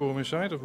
Voor mijn site of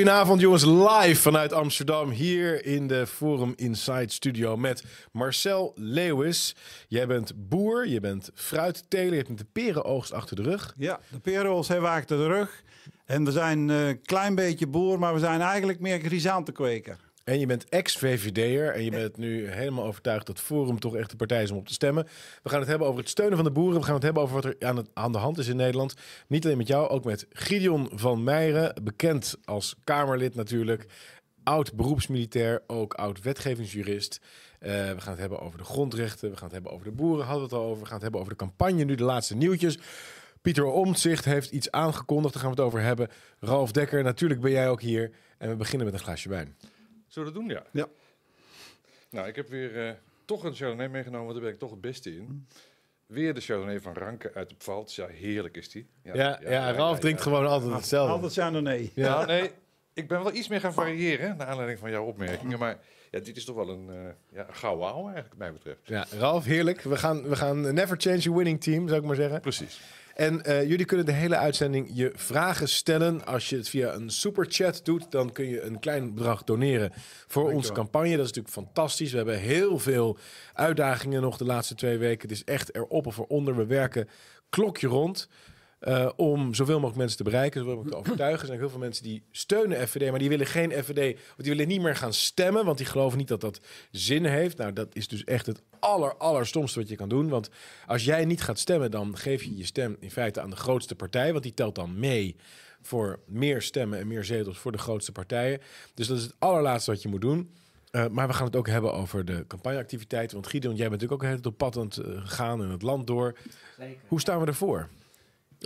goedenavond jongens, live vanuit Amsterdam hier in de Forum Inside Studio met Marcel Lewis. Jij bent boer, je bent fruitteler, je hebt de perenoogst achter de rug. Ja, de perenoogst hebben we achter de rug. En we zijn een klein beetje boer, maar we zijn eigenlijk meer kweker. En je bent ex-VVD'er en je bent nu helemaal overtuigd dat Forum toch echt de partij is om op te stemmen. We gaan het hebben over het steunen van de boeren. We gaan het hebben over wat er aan, de hand is in Nederland. Niet alleen met jou, ook met Gideon van Meijeren, bekend als Kamerlid natuurlijk. Oud beroepsmilitair, ook oud wetgevingsjurist. Uh, we gaan het hebben over de grondrechten. We gaan het hebben over de boeren, hadden we het al over. We gaan het hebben over de campagne, nu de laatste nieuwtjes. Pieter Omtzigt heeft iets aangekondigd, daar gaan we het over hebben. Ralf Dekker, natuurlijk ben jij ook hier. En we beginnen met een glaasje wijn. Zullen we dat doen? Ja. Ja. Nou, ik heb weer uh, toch een Chardonnay meegenomen, want daar ben ik toch het beste in. Weer de Chardonnay van Ranke uit de Pfalz. Ja, heerlijk is die. Ja, ja, ja, ja Ralf drinkt gewoon altijd hetzelfde. Altijd Chardonnay. Ja. Nou, nee, ik ben wel iets meer gaan variëren, naar aanleiding van jouw opmerkingen. Maar ja, dit is toch wel een, uh, ja, gouden ouwe eigenlijk, wat mij betreft. Ja, Ralf, heerlijk. We gaan, we gaan never change a winning team, zou ik maar zeggen. Precies. En uh, jullie kunnen de hele uitzending je vragen stellen. Als je het via een superchat doet, dan kun je een klein bedrag doneren voor onze campagne. Dat is natuurlijk fantastisch. We hebben heel veel uitdagingen nog de laatste twee weken. Het is echt erop of eronder. We werken klokje rond. Uh, om zoveel mogelijk mensen te bereiken, zoveel mogelijk te overtuigen. Er zijn heel veel mensen die steunen FVD, maar die willen geen FVD, of die willen niet meer gaan stemmen, want die geloven niet dat dat zin heeft. Nou, dat is dus echt het aller, allerstomste wat je kan doen. Want als jij niet gaat stemmen, dan geef je je stem in feite aan de grootste partij, want die telt dan mee voor meer stemmen en meer zetels voor de grootste partijen. Dus dat is het allerlaatste wat je moet doen. Uh, maar we gaan het ook hebben over de campagneactiviteiten. Want Gideon, jij bent natuurlijk ook heel op pad aan het uh, gaan in het land door. Zeker. Hoe staan we ervoor?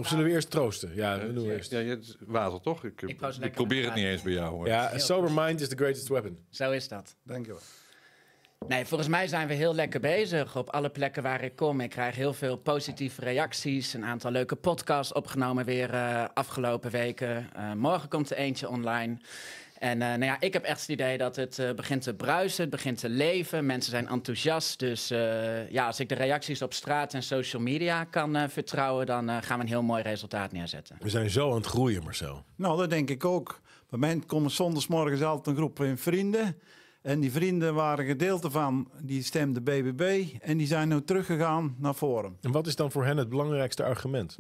Of zullen we eerst troosten? Ja, we doen eerst. Ja, je water toch? Ik, ik, ik probeer het niet eens bij jou. Hoor. Ja, a sober mind is the greatest weapon. Zo is dat. Dankjewel. Nee, volgens mij zijn we heel lekker bezig op alle plekken waar ik kom. Ik krijg heel veel positieve reacties. Een aantal leuke podcasts opgenomen weer uh, afgelopen weken. Uh, morgen komt er eentje online. En uh, nou ja, ik heb echt het idee dat het uh, begint te bruisen, het begint te leven. Mensen zijn enthousiast. Dus uh, ja, als ik de reacties op straat en social media kan vertrouwen, dan gaan we een heel mooi resultaat neerzetten. We zijn zo aan het groeien, Marcel. Nou, dat denk ik ook. Bij mij komen zondagsmorgens altijd een groep vrienden. En die vrienden waren gedeelte van, die stemden BBB. En die zijn nu teruggegaan naar Forum. En wat is dan voor hen het belangrijkste argument?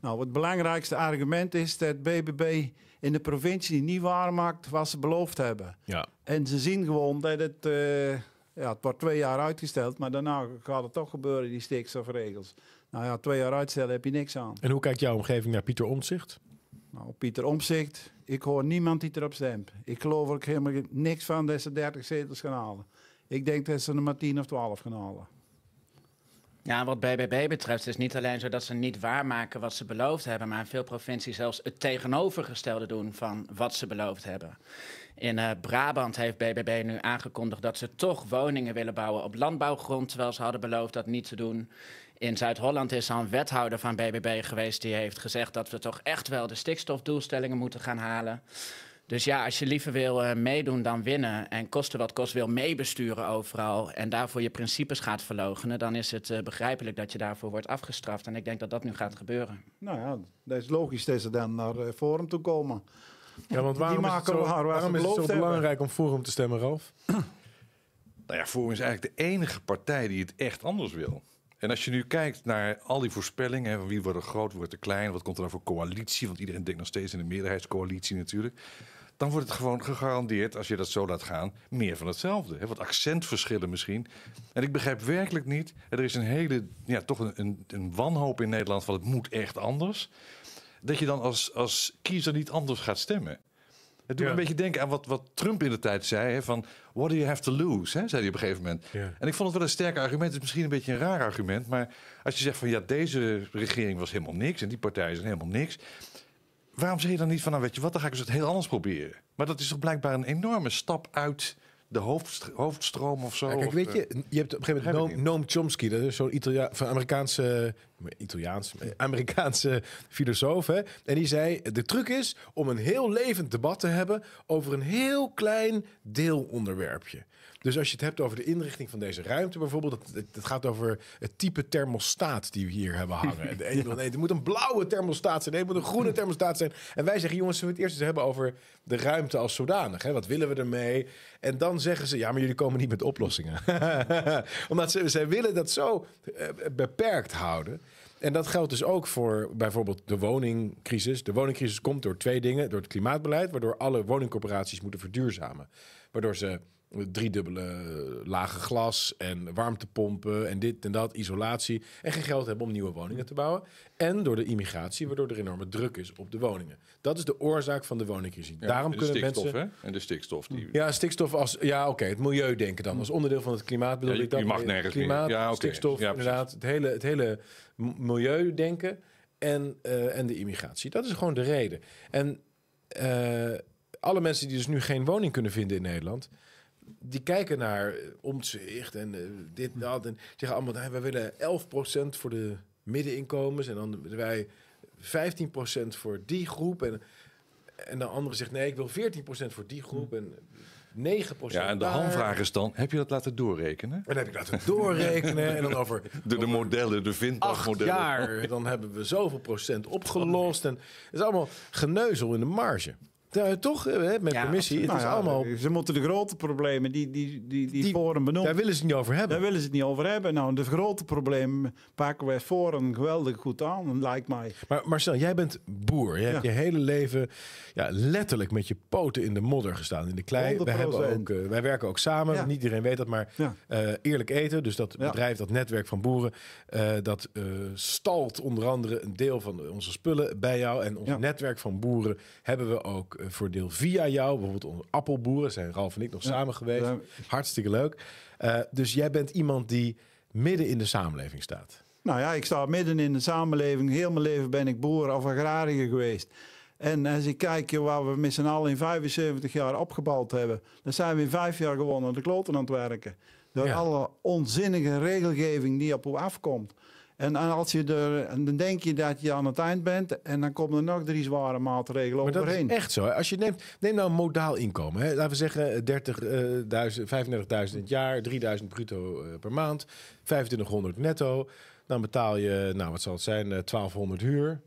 Nou, het belangrijkste argument is dat BBB in de provincie niet waarmaakt wat ze beloofd hebben. Ja. En ze zien gewoon dat het, uh, ja, het wordt twee jaar uitgesteld, maar daarna gaat het toch gebeuren, die stikstofregels. Nou ja, twee jaar uitstellen heb je niks aan. En hoe kijkt jouw omgeving naar Pieter Omtzigt? Nou, Pieter Omtzigt, ik hoor niemand die erop stemt. Ik geloof ook helemaal niks van dat ze 30 zetels gaan halen. Ik denk dat ze er maar 10 of 12 gaan halen. Ja, wat BBB betreft is het niet alleen zo dat ze niet waarmaken wat ze beloofd hebben, maar in veel provincies zelfs het tegenovergestelde doen van wat ze beloofd hebben. In uh, Brabant heeft BBB nu aangekondigd dat ze toch woningen willen bouwen op landbouwgrond, terwijl ze hadden beloofd dat niet te doen. In Zuid-Holland is al een wethouder van BBB geweest die heeft gezegd dat we toch echt wel de stikstofdoelstellingen moeten gaan halen. Dus ja, als je liever wil uh, meedoen dan winnen en kosten wat kost wil meebesturen overal en daarvoor je principes gaat verlogenen, dan is het uh, begrijpelijk dat je daarvoor wordt afgestraft. En ik denk dat dat nu gaat gebeuren. Nou ja, dat is logisch dat ze dan naar uh, Forum toe komen. Ja, want waarom is het zo, waarom is het zo belangrijk om Forum te stemmen, Ralf? nou ja, Forum is eigenlijk de enige partij die het echt anders wil. En als je nu kijkt naar al die voorspellingen, van wie wordt er groot, wordt er klein, wat komt er dan voor coalitie, want iedereen denkt nog steeds in de meerderheidscoalitie natuurlijk dan wordt het gewoon gegarandeerd, als je dat zo laat gaan, meer van hetzelfde. Hè? Wat accentverschillen misschien. En ik begrijp werkelijk niet, er is een hele, ja, toch een, een, een wanhoop in Nederland van het moet echt anders. Dat je dan als, als kiezer niet anders gaat stemmen. Het doet me een beetje denken aan wat, wat Trump in de tijd zei. Hè, van, what do you have to lose? Hè, zei hij op een gegeven moment. En ik vond het wel een sterk argument. Het is misschien een beetje een raar argument. Maar als je zegt van ja, deze regering was helemaal niks. En die partij is helemaal niks waarom zeg je dan niet van, nou weet je wat, dan ga ik eens het heel anders proberen. Maar dat is toch blijkbaar een enorme stap uit de hoofd, hoofdstroom of zo. kijk, weet je, je hebt op een gegeven moment Noam, Chomsky, dat is zo'n Italia, van Amerikaanse Italiaans, Amerikaanse filosoof. Hè? En die zei: De truc is om een heel levend debat te hebben over een heel klein deelonderwerpje. Dus als je het hebt over de inrichting van deze ruimte bijvoorbeeld, dat, het, gaat over het type thermostaat die we hier hebben hangen. En De ene nee, het moet een blauwe thermostaat zijn, nee, het moet een groene thermostaat zijn. En wij zeggen, jongens, zullen we het eerst eens hebben over de ruimte als zodanig? Hè? Wat willen we ermee? En dan zeggen ze, ja, maar jullie komen niet met oplossingen. Omdat ze, zij willen dat zo eh, beperkt houden. En dat geldt dus ook voor bijvoorbeeld de woningcrisis. De woningcrisis komt door twee dingen. Door het klimaatbeleid, waardoor alle woningcorporaties moeten verduurzamen. Waardoor ze driedubbele lage glas en warmtepompen en dit en dat, isolatie. En geen geld hebben om nieuwe woningen te bouwen. En door de immigratie, waardoor er enorme druk is op de woningen. Dat is de oorzaak van de woningcrisis. Ja, Daarom de kunnen stikstof, mensen... Hè? En de stikstof. Die... Ja, stikstof als... Ja, oké, het milieu denken dan. Als onderdeel van het klimaat bedoel Ja, je- ik dat. je mag nergens Klimaat, meer. Ja, stikstof, inderdaad. Het hele, het hele milieu denken en, eh, en de immigratie. Dat is gewoon de reden. En eh, alle mensen die dus nu geen woning kunnen vinden in Nederland... die kijken naar eh, omzicht en eh, dit en dat. En zeggen allemaal, nou, wij willen 11% voor de middeninkomens... en dan willen wij 15% voor die groep... En, en de andere zegt, nee, ik wil 14% voor die groep en 9% Ja, en de hamvraag is dan, heb je dat laten doorrekenen? En dan heb ik laten doorrekenen. en dan over De, de modellen, de acht vindagmodellen. jaar, dan hebben we zoveel procent opgelost. En het is allemaal geneuzel in de marge. Ja, toch, eh, hè, met Ja, permissie. Het Nou is ja, allemaal... Ze moeten de grote problemen die, die, die, die, Die- Forum benoemt, Daar willen ze het niet over hebben. daar willen ze het niet over hebben. Nou, de grote problemen pakken wij voor een geweldig goed aan, lijkt mij. Maar Marcel, jij bent boer. Je hebt je hele leven ja, letterlijk met je poten in de modder gestaan, in de klei. Wij, hebben 100%. ook, eh, wij werken ook samen. Niet iedereen weet dat, maar eh, eerlijk eten. Dus dat bedrijf, dat netwerk van boeren, dat stalt onder andere een deel van onze spullen bij jou. En ons netwerk van boeren hebben we ook voor deel via jou. Bijvoorbeeld onze appelboeren zijn Ralf en ik nog Ja. samen geweest. Ja. Hartstikke leuk. Eh, dus jij bent iemand die midden in de samenleving staat. Nou ja, ik sta midden in de samenleving. Heel mijn leven ben ik boer of agrariër geweest. En als ik kijk waar we met z'n allen in 75 jaar opgebouwd hebben, dan zijn we in vijf jaar gewoon aan de kloten aan het werken. Door Ja. alle onzinnige regelgeving die op u afkomt. En als je er, en dan denk je dat je aan het eind bent en dan komen er nog drie zware maatregelen Maar dat overheen. is echt zo. hè. Als je neemt, neem nou een modaal inkomen. Hè. Laten we zeggen 30.000, 35.000 in het jaar, 3.000 bruto eh, per maand, 2500 netto. Dan betaal je, nou wat zal het zijn, eh, 1200 huur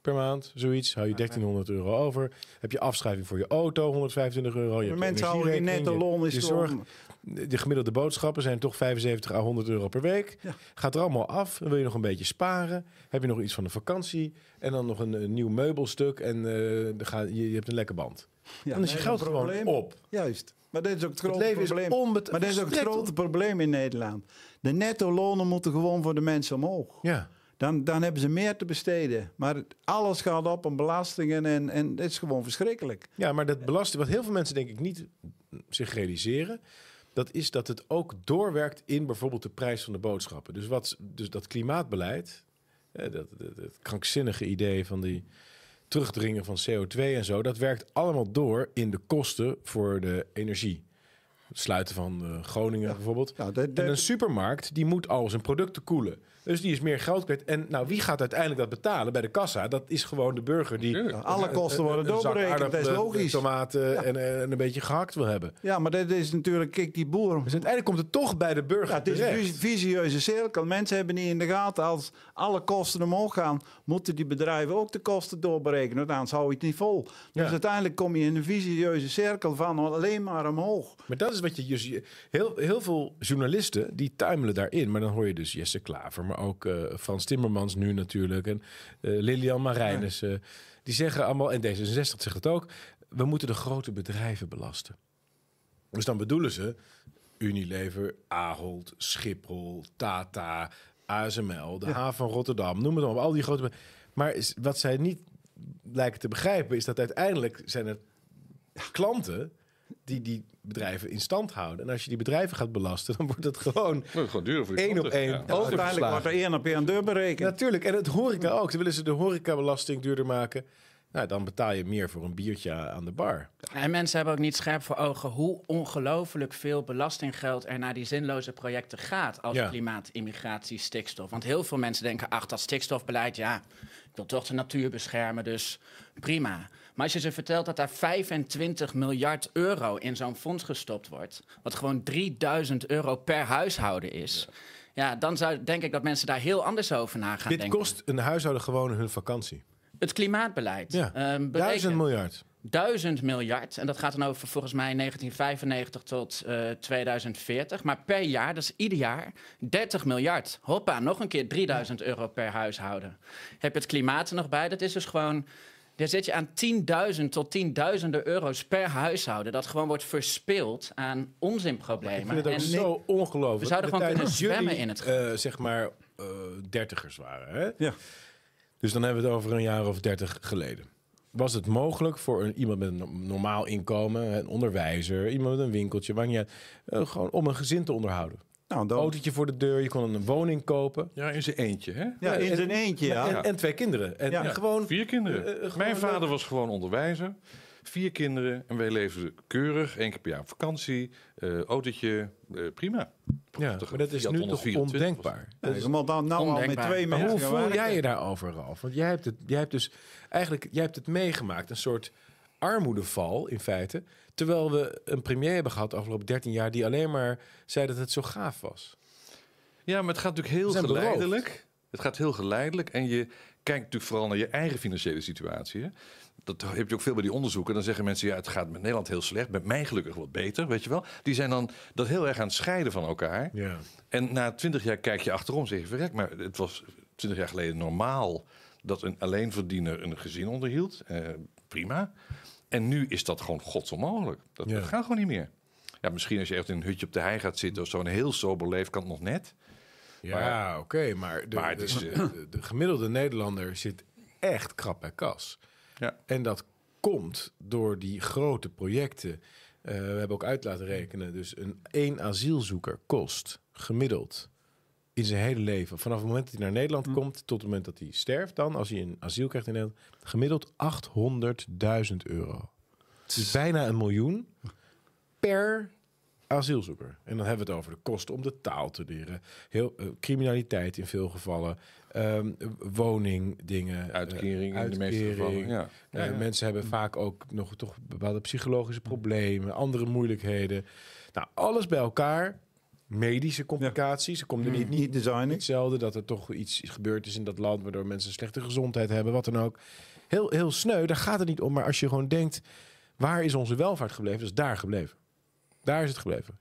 per maand, zoiets. Hou je 1300 euro over. Heb je afschrijving voor je auto, 125 euro. Je mensen houden die energierekening, netto loon is je, je zorg. De gemiddelde boodschappen zijn toch 75 à 100 euro per week. Ja. Gaat er allemaal af. Dan wil je nog een beetje sparen. Heb je nog iets van een vakantie. En dan nog een, een nieuw meubelstuk. En eh, ga, je, je hebt een lekker band. Ja, dan is je geld gewoon op. Juist. Maar dit is ook het Het grote leven is probleem. onbet- maar dit is ook het grote probleem in Nederland. De netto lonen moeten gewoon voor de mensen omhoog. Ja. Dan, dan hebben ze meer te besteden. Maar het- alles gaat op aan belastingen en, en dit is gewoon verschrikkelijk. ja, maar dat belasting, wat heel veel mensen denk ik niet zich realiseren... dat is dat het ook doorwerkt in bijvoorbeeld de prijs van de boodschappen. Dus, wat, dus dat klimaatbeleid, hè, dat, dat, dat krankzinnige idee van die terugdringen van CO2 en zo... dat werkt allemaal door in de kosten voor de energie. Het sluiten van eh, Groningen bijvoorbeeld. Dat- En een supermarkt die moet al zijn producten koelen. Dus die is meer geld kwijt. En nou, wie gaat uiteindelijk dat betalen bij de kassa? Dat is gewoon de burger die. Alle kosten worden doorberekend, dat is logisch. Tomaten en, en een beetje gehakt wil hebben. Ja, maar dit is natuurlijk, kijk, die boer. Dus uiteindelijk komt het toch bij de burger Ja, het is een terecht. visieuze cirkel. Mensen hebben niet in de gaten. Als alle kosten omhoog gaan, moeten die bedrijven ook de kosten doorberekenen. Anders hou je het niet vol. Dus Ja. uiteindelijk kom je in een visieuze cirkel van alleen maar omhoog. Maar dat is wat je... dus- Heel, heel veel journalisten die tuimelen daarin. Maar dan hoor je dus Jesse Klaver, maar ook eh, Frans Timmermans nu natuurlijk. En eh, Lilian Marijnissen. die zeggen allemaal, en D66 zegt het ook... we moeten de grote bedrijven belasten. Dus dan bedoelen ze Unilever, Ahold, Schiphol, Tata, ASML, de haven van Rotterdam, noem het maar op, al die grote. Maar is, wat zij niet lijken te begrijpen is dat uiteindelijk zijn het klanten die die bedrijven in stand houden. En als je die bedrijven gaat belasten, dan wordt het gewoon Dat is gewoon duur voor die één op één Ja. Uiteindelijk wordt er één op één deur berekend. Natuurlijk, en het horeca ook. Dan willen ze de horecabelasting duurder maken. Nou, dan betaal je meer voor een biertje aan de bar. En mensen hebben ook niet scherp voor ogen hoe ongelooflijk veel belastinggeld er naar die zinloze projecten gaat als Ja. klimaat, immigratie, stikstof. Want heel veel mensen denken, ach, dat stikstofbeleid, ja, ik wil toch de natuur beschermen, dus prima. Maar als je ze vertelt dat daar 25 miljard euro in zo'n fonds gestopt wordt, wat gewoon 3000 euro per huishouden is, ja, dan zou denk ik dat mensen daar heel anders over na gaan Dit denken. kost een huishouden gewoon hun vakantie. Het klimaatbeleid. Ja, ehm, duizend miljard. 1000 miljard. En dat gaat dan over volgens mij 1995 tot eh, 2040. Maar per jaar, dat is ieder jaar, 30 miljard. Hoppa, nog een keer 3000 euro per huishouden. Heb je het klimaat er nog bij? Dat is dus gewoon... Daar zit je aan 10.000 tot tienduizenden euro's per huishouden. Dat gewoon wordt verspild aan Ik onzinproblemen. vind het ook En- zo ongelooflijk. We zouden De gewoon kunnen zwemmen jullie, in het eh, zeg maar eh, dertigers waren. Hè? Ja. Dus dan hebben we het over een jaar of dertig geleden. Was het mogelijk voor een, iemand met een no- normaal inkomen, een onderwijzer, iemand met een winkeltje, niet uit, eh, gewoon om een gezin te onderhouden? Nou, dan, Autootje voor de deur, je kon een woning kopen. Ja, in zijn eentje, hè? ja, in en- zijn eentje, ja. En, en twee kinderen. En, Ja. en gewoon. Vier kinderen. Eh, eh, gewoon Mijn vader leuk. was gewoon onderwijzer. Vier kinderen en wij leefden keurig. één keer per jaar op vakantie. eh autootje, eh, prima. Ja, maar dat is nu toch 124 ondenkbaar. Moet dan nou al met twee Maar mensen hoe voel jij je daarover, Ralf? Want jij hebt, het, jij hebt dus eigenlijk jij hebt het meegemaakt, een soort armoedeval in feite. Terwijl we een premier hebben gehad de afgelopen 13 jaar die alleen maar zei dat het zo gaaf was. Ja, maar het gaat natuurlijk heel beroofd. geleidelijk. Het gaat heel geleidelijk. En je kijkt natuurlijk vooral naar je eigen financiële situatie. Hè? Dat heb je ook veel bij die onderzoeken. Dan zeggen mensen, ja, het gaat met Nederland heel slecht. Met mij gelukkig wat beter, weet je wel. Die zijn dan dat heel erg aan het scheiden van elkaar. Ja. En na twintig jaar kijk je achterom en zeg je, verrek, maar het was twintig jaar geleden normaal dat een alleenverdiener een gezin onderhield. Eh, prima. En nu is dat gewoon godsonmogelijk. Dat, Ja. dat gaat gewoon niet meer. Ja, misschien als je echt in een hutje op de hei gaat zitten of zo, een heel sober leven, kan het nog net. Ja, oké, maar, de, Maar de, eh, de, de gemiddelde Nederlander zit echt krap bij kas. Ja. En dat komt door die grote projecten. Eh, we hebben ook uit laten rekenen. Dus een één asielzoeker kost gemiddeld in zijn hele leven, vanaf het moment dat hij naar Nederland komt tot het moment dat hij sterft, dan als hij een asiel krijgt in Nederland, gemiddeld 800.000 euro. Dus bijna een miljoen per asielzoeker. En dan hebben we het over de kosten om de taal te leren, heel, eh, criminaliteit in veel gevallen, ehm, woningdingen, eh, Uitkering in de meeste gevallen. Ja. Eh, Ja, ja. Mensen hebben vaak ook nog toch bepaalde psychologische problemen, andere moeilijkheden. Nou, alles bij elkaar. Medische complicaties. Ze komt er niet, niet, Niet designen. zelden dat er toch iets gebeurd is in dat land... waardoor mensen slechte gezondheid hebben, wat dan ook. Heel, heel sneu, daar gaat het niet om. Maar als je gewoon denkt, waar is onze welvaart gebleven? Dat is daar gebleven. Daar is het gebleven.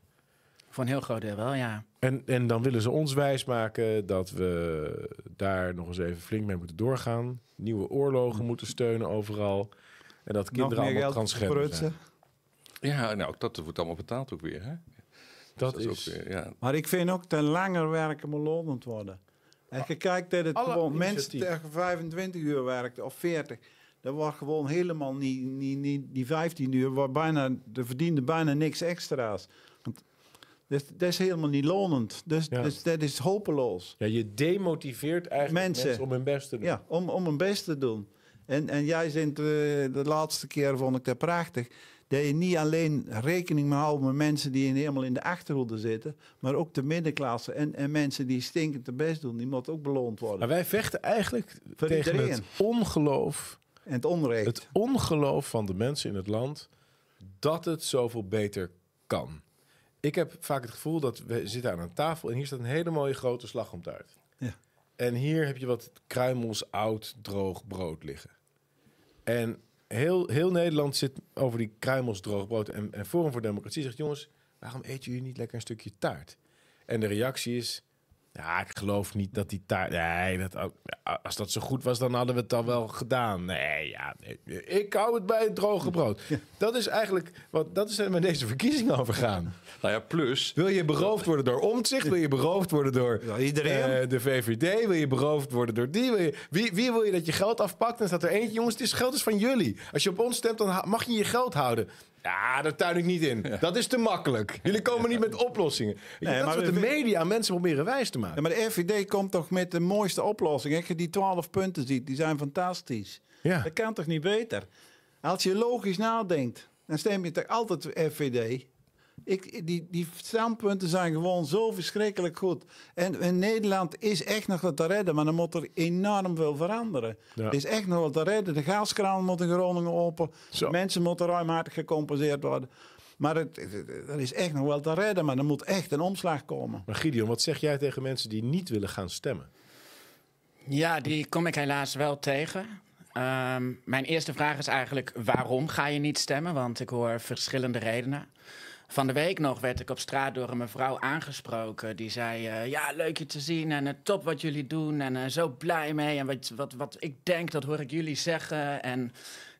Voor een heel groot deel wel, ja. En, en dan willen ze ons wijsmaken dat we daar nog eens even flink mee moeten doorgaan. Nieuwe oorlogen moeten steunen overal. En dat Nog kinderen meer allemaal geld transgender zijn. ja, nou, dat wordt allemaal betaald ook weer. Hè? Dat, Dat is, ook weer, ja. Maar ik vind ook te langer werken moet lonend worden. Als je kijkt dat het Alle gewoon mensen tegen 25 uur werkt of 40. Dat wordt gewoon helemaal niet, niet, niet die 15 uur, waar bijna, er verdiende bijna niks extra's. Dat, dat is helemaal niet lonend. Dus, Ja. dus dat is hopeloos. ja, je demotiveert eigenlijk Mensen. mensen, om hun best te doen. Ja, om, om een best te doen. En, en jij zit eh, de laatste keer, vond ik dat prachtig, dat je niet alleen rekening moet houden met mensen die helemaal in de achterhoede zitten, maar ook de middenklasse en, en mensen die stinkend de best doen, die moeten ook beloond worden. Maar wij vechten eigenlijk Voor tegen iedereen. het ongeloof, En het onrecht. het ongeloof van de mensen in het land dat het zoveel beter kan. Ik heb vaak het gevoel dat we zitten aan een tafel en hier staat een hele mooie grote slagroomtaart. Ja. En hier heb je wat kruimels oud droog brood liggen. En heel, heel Nederland zit over die kruimels droog brood. En, en Forum voor Democratie zegt: jongens, waarom eten jullie niet lekker een stukje taart? En de reactie is: ja, ik geloof niet dat die taart. Nee, dat, als dat zo goed was, dan hadden we het al wel gedaan. Nee, ja, nee, ik hou het bij het droge brood. Dat is eigenlijk wat dat is er met deze verkiezingen over gaan. Nou ja, plus, Wil je beroofd worden door omzicht? Wil je beroofd worden door Ja, iedereen. eh, de VVD? Wil je beroofd worden door die? Wil je, wie, wie wil je dat je geld afpakt? Dan staat er eentje, jongens, het is geld is van jullie. Als je op ons stemt, dan mag je je geld houden. Ja, daar tuin ik niet in. Dat is te makkelijk. Jullie komen niet met oplossingen. Nee, dat maar is wat de media mensen proberen wijs te Ja, maken. maar de FVD komt toch met de mooiste oplossing. Als je die twaalf punten ziet, die zijn fantastisch. Ja. Dat kan toch niet beter? Als je logisch nadenkt, dan stem je toch altijd FVD. Ik, die, die standpunten zijn gewoon zo verschrikkelijk goed. En in Nederland is echt nog wat te redden, maar dan moet er enorm veel veranderen. Ja. Er is echt nog wat te redden. De gaskraan moet in Groningen open. Zo. Mensen moeten ruimhartig gecompenseerd worden. Maar het, het- er is echt nog wel te redden, maar er moet echt een omslag komen. Maar Gideon, wat zeg jij tegen mensen die niet willen gaan stemmen? Ja, die kom ik helaas wel tegen. Ehm, mijn eerste vraag is eigenlijk: waarom ga je niet stemmen? Want ik hoor verschillende redenen. Van de week nog werd ik op straat door een mevrouw aangesproken. Die zei: eh, Ja, leuk je te zien en eh, top wat jullie doen. En eh, zo blij mee. En wat, wat, wat ik denk, dat hoor ik jullie zeggen. En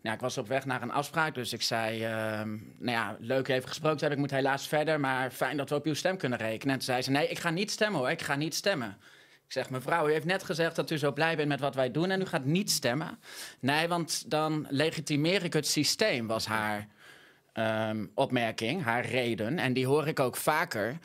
nou, ik was op weg naar een afspraak. Dus ik zei: ehm, Nou ja, leuk even gesproken hebben. Ik moet helaas verder. Maar fijn dat we op uw stem kunnen rekenen. En toen zei ze: Nee, ik ga niet stemmen hoor. Ik ga niet stemmen. Ik zeg, mevrouw, u heeft net gezegd dat u zo blij bent met wat wij doen en u gaat niet stemmen. Nee, want dan legitimeer ik het systeem, was haar ehm, opmerking, haar reden. En die hoor ik ook vaker.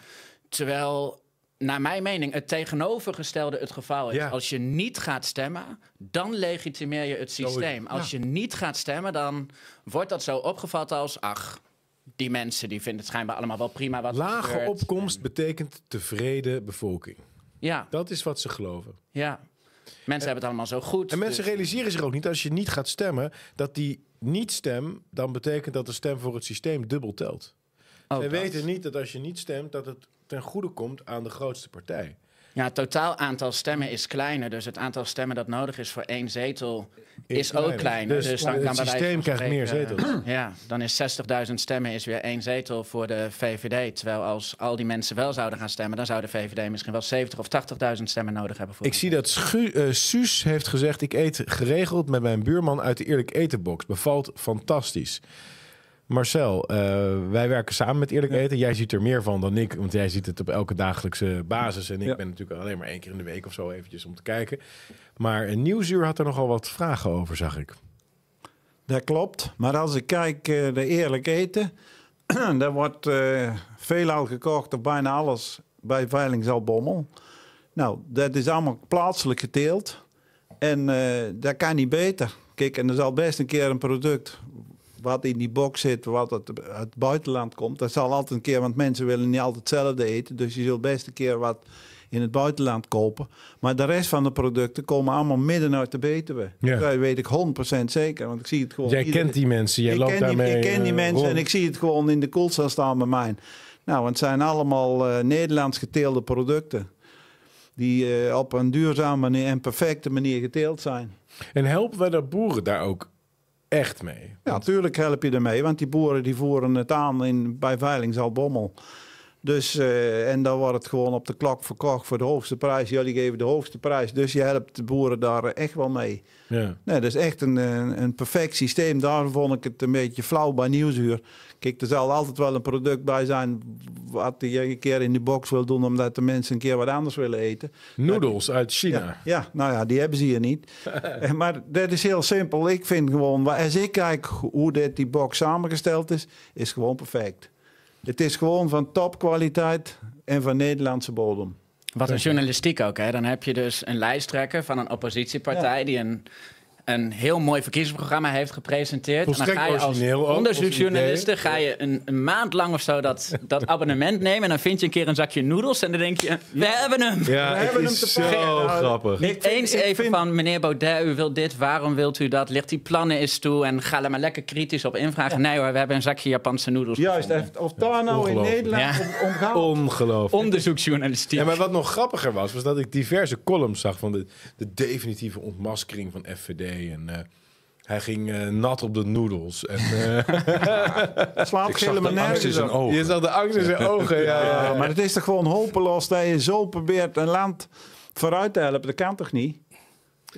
Terwijl, naar mijn mening, het tegenovergestelde het geval is. Ja. Als je niet gaat stemmen, dan legitimeer je het systeem. Als je niet gaat stemmen, dan wordt dat zo opgevat als... ach, die mensen die vinden het schijnbaar allemaal wel prima wat Lage gebeurt. opkomst betekent tevreden bevolking. Ja, Dat is wat ze geloven. ja. Mensen hebben het allemaal zo goed. En mensen dus- realiseren zich ook niet, als je niet gaat stemmen, dat die niet-stem dan betekent dat de stem voor het systeem dubbel telt. Zij dat. weten niet dat als je niet stemt, dat het ten goede komt aan de grootste partij. Ja, het totaal aantal stemmen is kleiner. Dus het aantal stemmen dat nodig is voor één zetel is, ook kleiner. kleiner. Dus Dus, dan het kan systeem krijgt meer zetels. Ja, dan is 60.000 stemmen is weer één zetel voor de VVD. Terwijl als al die mensen wel zouden gaan stemmen... dan zou de VVD misschien wel 70 of 80.000 stemmen nodig hebben. Voor Ik zie dat Schu- eh, Suus heeft gezegd: Ik eet geregeld met mijn buurman uit de Eerlijk Etenbox. Bevalt fantastisch. Marcel, eh, wij werken samen met Eerlijk Eten. Jij ziet er meer van dan ik, want jij ziet het op elke dagelijkse basis. En ik Ja. ben natuurlijk alleen maar één keer in de week of zo eventjes om te kijken. Maar een Nieuwsuur had er nogal wat vragen over, zag ik. Dat klopt. Maar als ik kijk eh de eerlijk eten, daar wordt eh, veelal gekocht of bijna alles bij Veilingzalbommel. Nou, dat is allemaal plaatselijk geteeld. En eh, dat kan niet beter. Kijk, en er zal best een keer een product wat in die box zit, wat uit het buitenland komt. Dat zal altijd een keer, want mensen willen niet altijd hetzelfde eten. Dus je zult best een keer wat in het buitenland kopen. Maar de rest van de producten komen allemaal midden uit de Betuwe. Ja. Dat weet ik 100% zeker, want ik zie het gewoon. Jij kent die mensen, jij ik loopt daarmee Ik ken die eh, mensen rond. en ik zie het gewoon in de koelcel staan bij mij. Nou, want het zijn allemaal eh, Nederlands geteelde producten. Die eh, op een duurzame manier en perfecte manier geteeld zijn. En helpen wij de boeren daar ook echt mee? Ja, natuurlijk help je ermee, want die boeren die voeren het aan in, bij Veilingzalbommel. Dus, eh, en dan wordt het gewoon op de klok verkocht voor de hoogste prijs. Jullie geven de hoogste prijs, dus je helpt de boeren daar echt wel mee. Ja. Nee, dat is echt een, een, een perfect systeem. Daarom vond ik het een beetje flauw bij Nieuwsuur. Kijk, er zal altijd wel een product bij zijn wat je een keer in die box wil doen... omdat de mensen een keer wat anders willen eten. Noedels uit China. Ja, ja, nou ja, die hebben ze hier niet. Eh, maar dat is heel simpel. Ik vind gewoon, als ik kijk hoe dit, die box samengesteld is, is gewoon perfect. Het is gewoon van topkwaliteit en van Nederlandse bodem. Wat een journalistiek ook, hè? Dan heb je dus een lijsttrekker van een oppositiepartij die een, een heel mooi verkiezingsprogramma heeft gepresenteerd. en dan Volstrekt ga je als ook, onderzoeksjournaliste ga je een, een maand lang of zo dat, dat abonnement nemen. En dan vind je een keer een zakje noedels en dan denk je, we hebben hem. Ja, We hebben is hem te zo pakken. Nou, grappig. Eens ik even vind- van meneer Baudet, u wilt dit, waarom wilt u dat? Ligt die plannen eens toe en ga er maar lekker kritisch op invragen. Nee hoor, we hebben een zakje Japanse noedels Juist, gevonden. of daar nou in. Nederland Ja. om, om gaat. Ongelooflijk. Onderzoeksjournalistiek. Ja, maar wat nog grappiger was, was dat ik diverse columns zag van de, de definitieve ontmaskering van FVD. En eh, hij ging eh, nat op de noedels. En, eh, slaat zag helemaal de angst in nergens zijn ogen. je zag de angst in zijn ogen. Ja, ja, Ja, ja. maar het is toch gewoon hopeloos dat je zo probeert een land vooruit te helpen. Dat kan toch niet?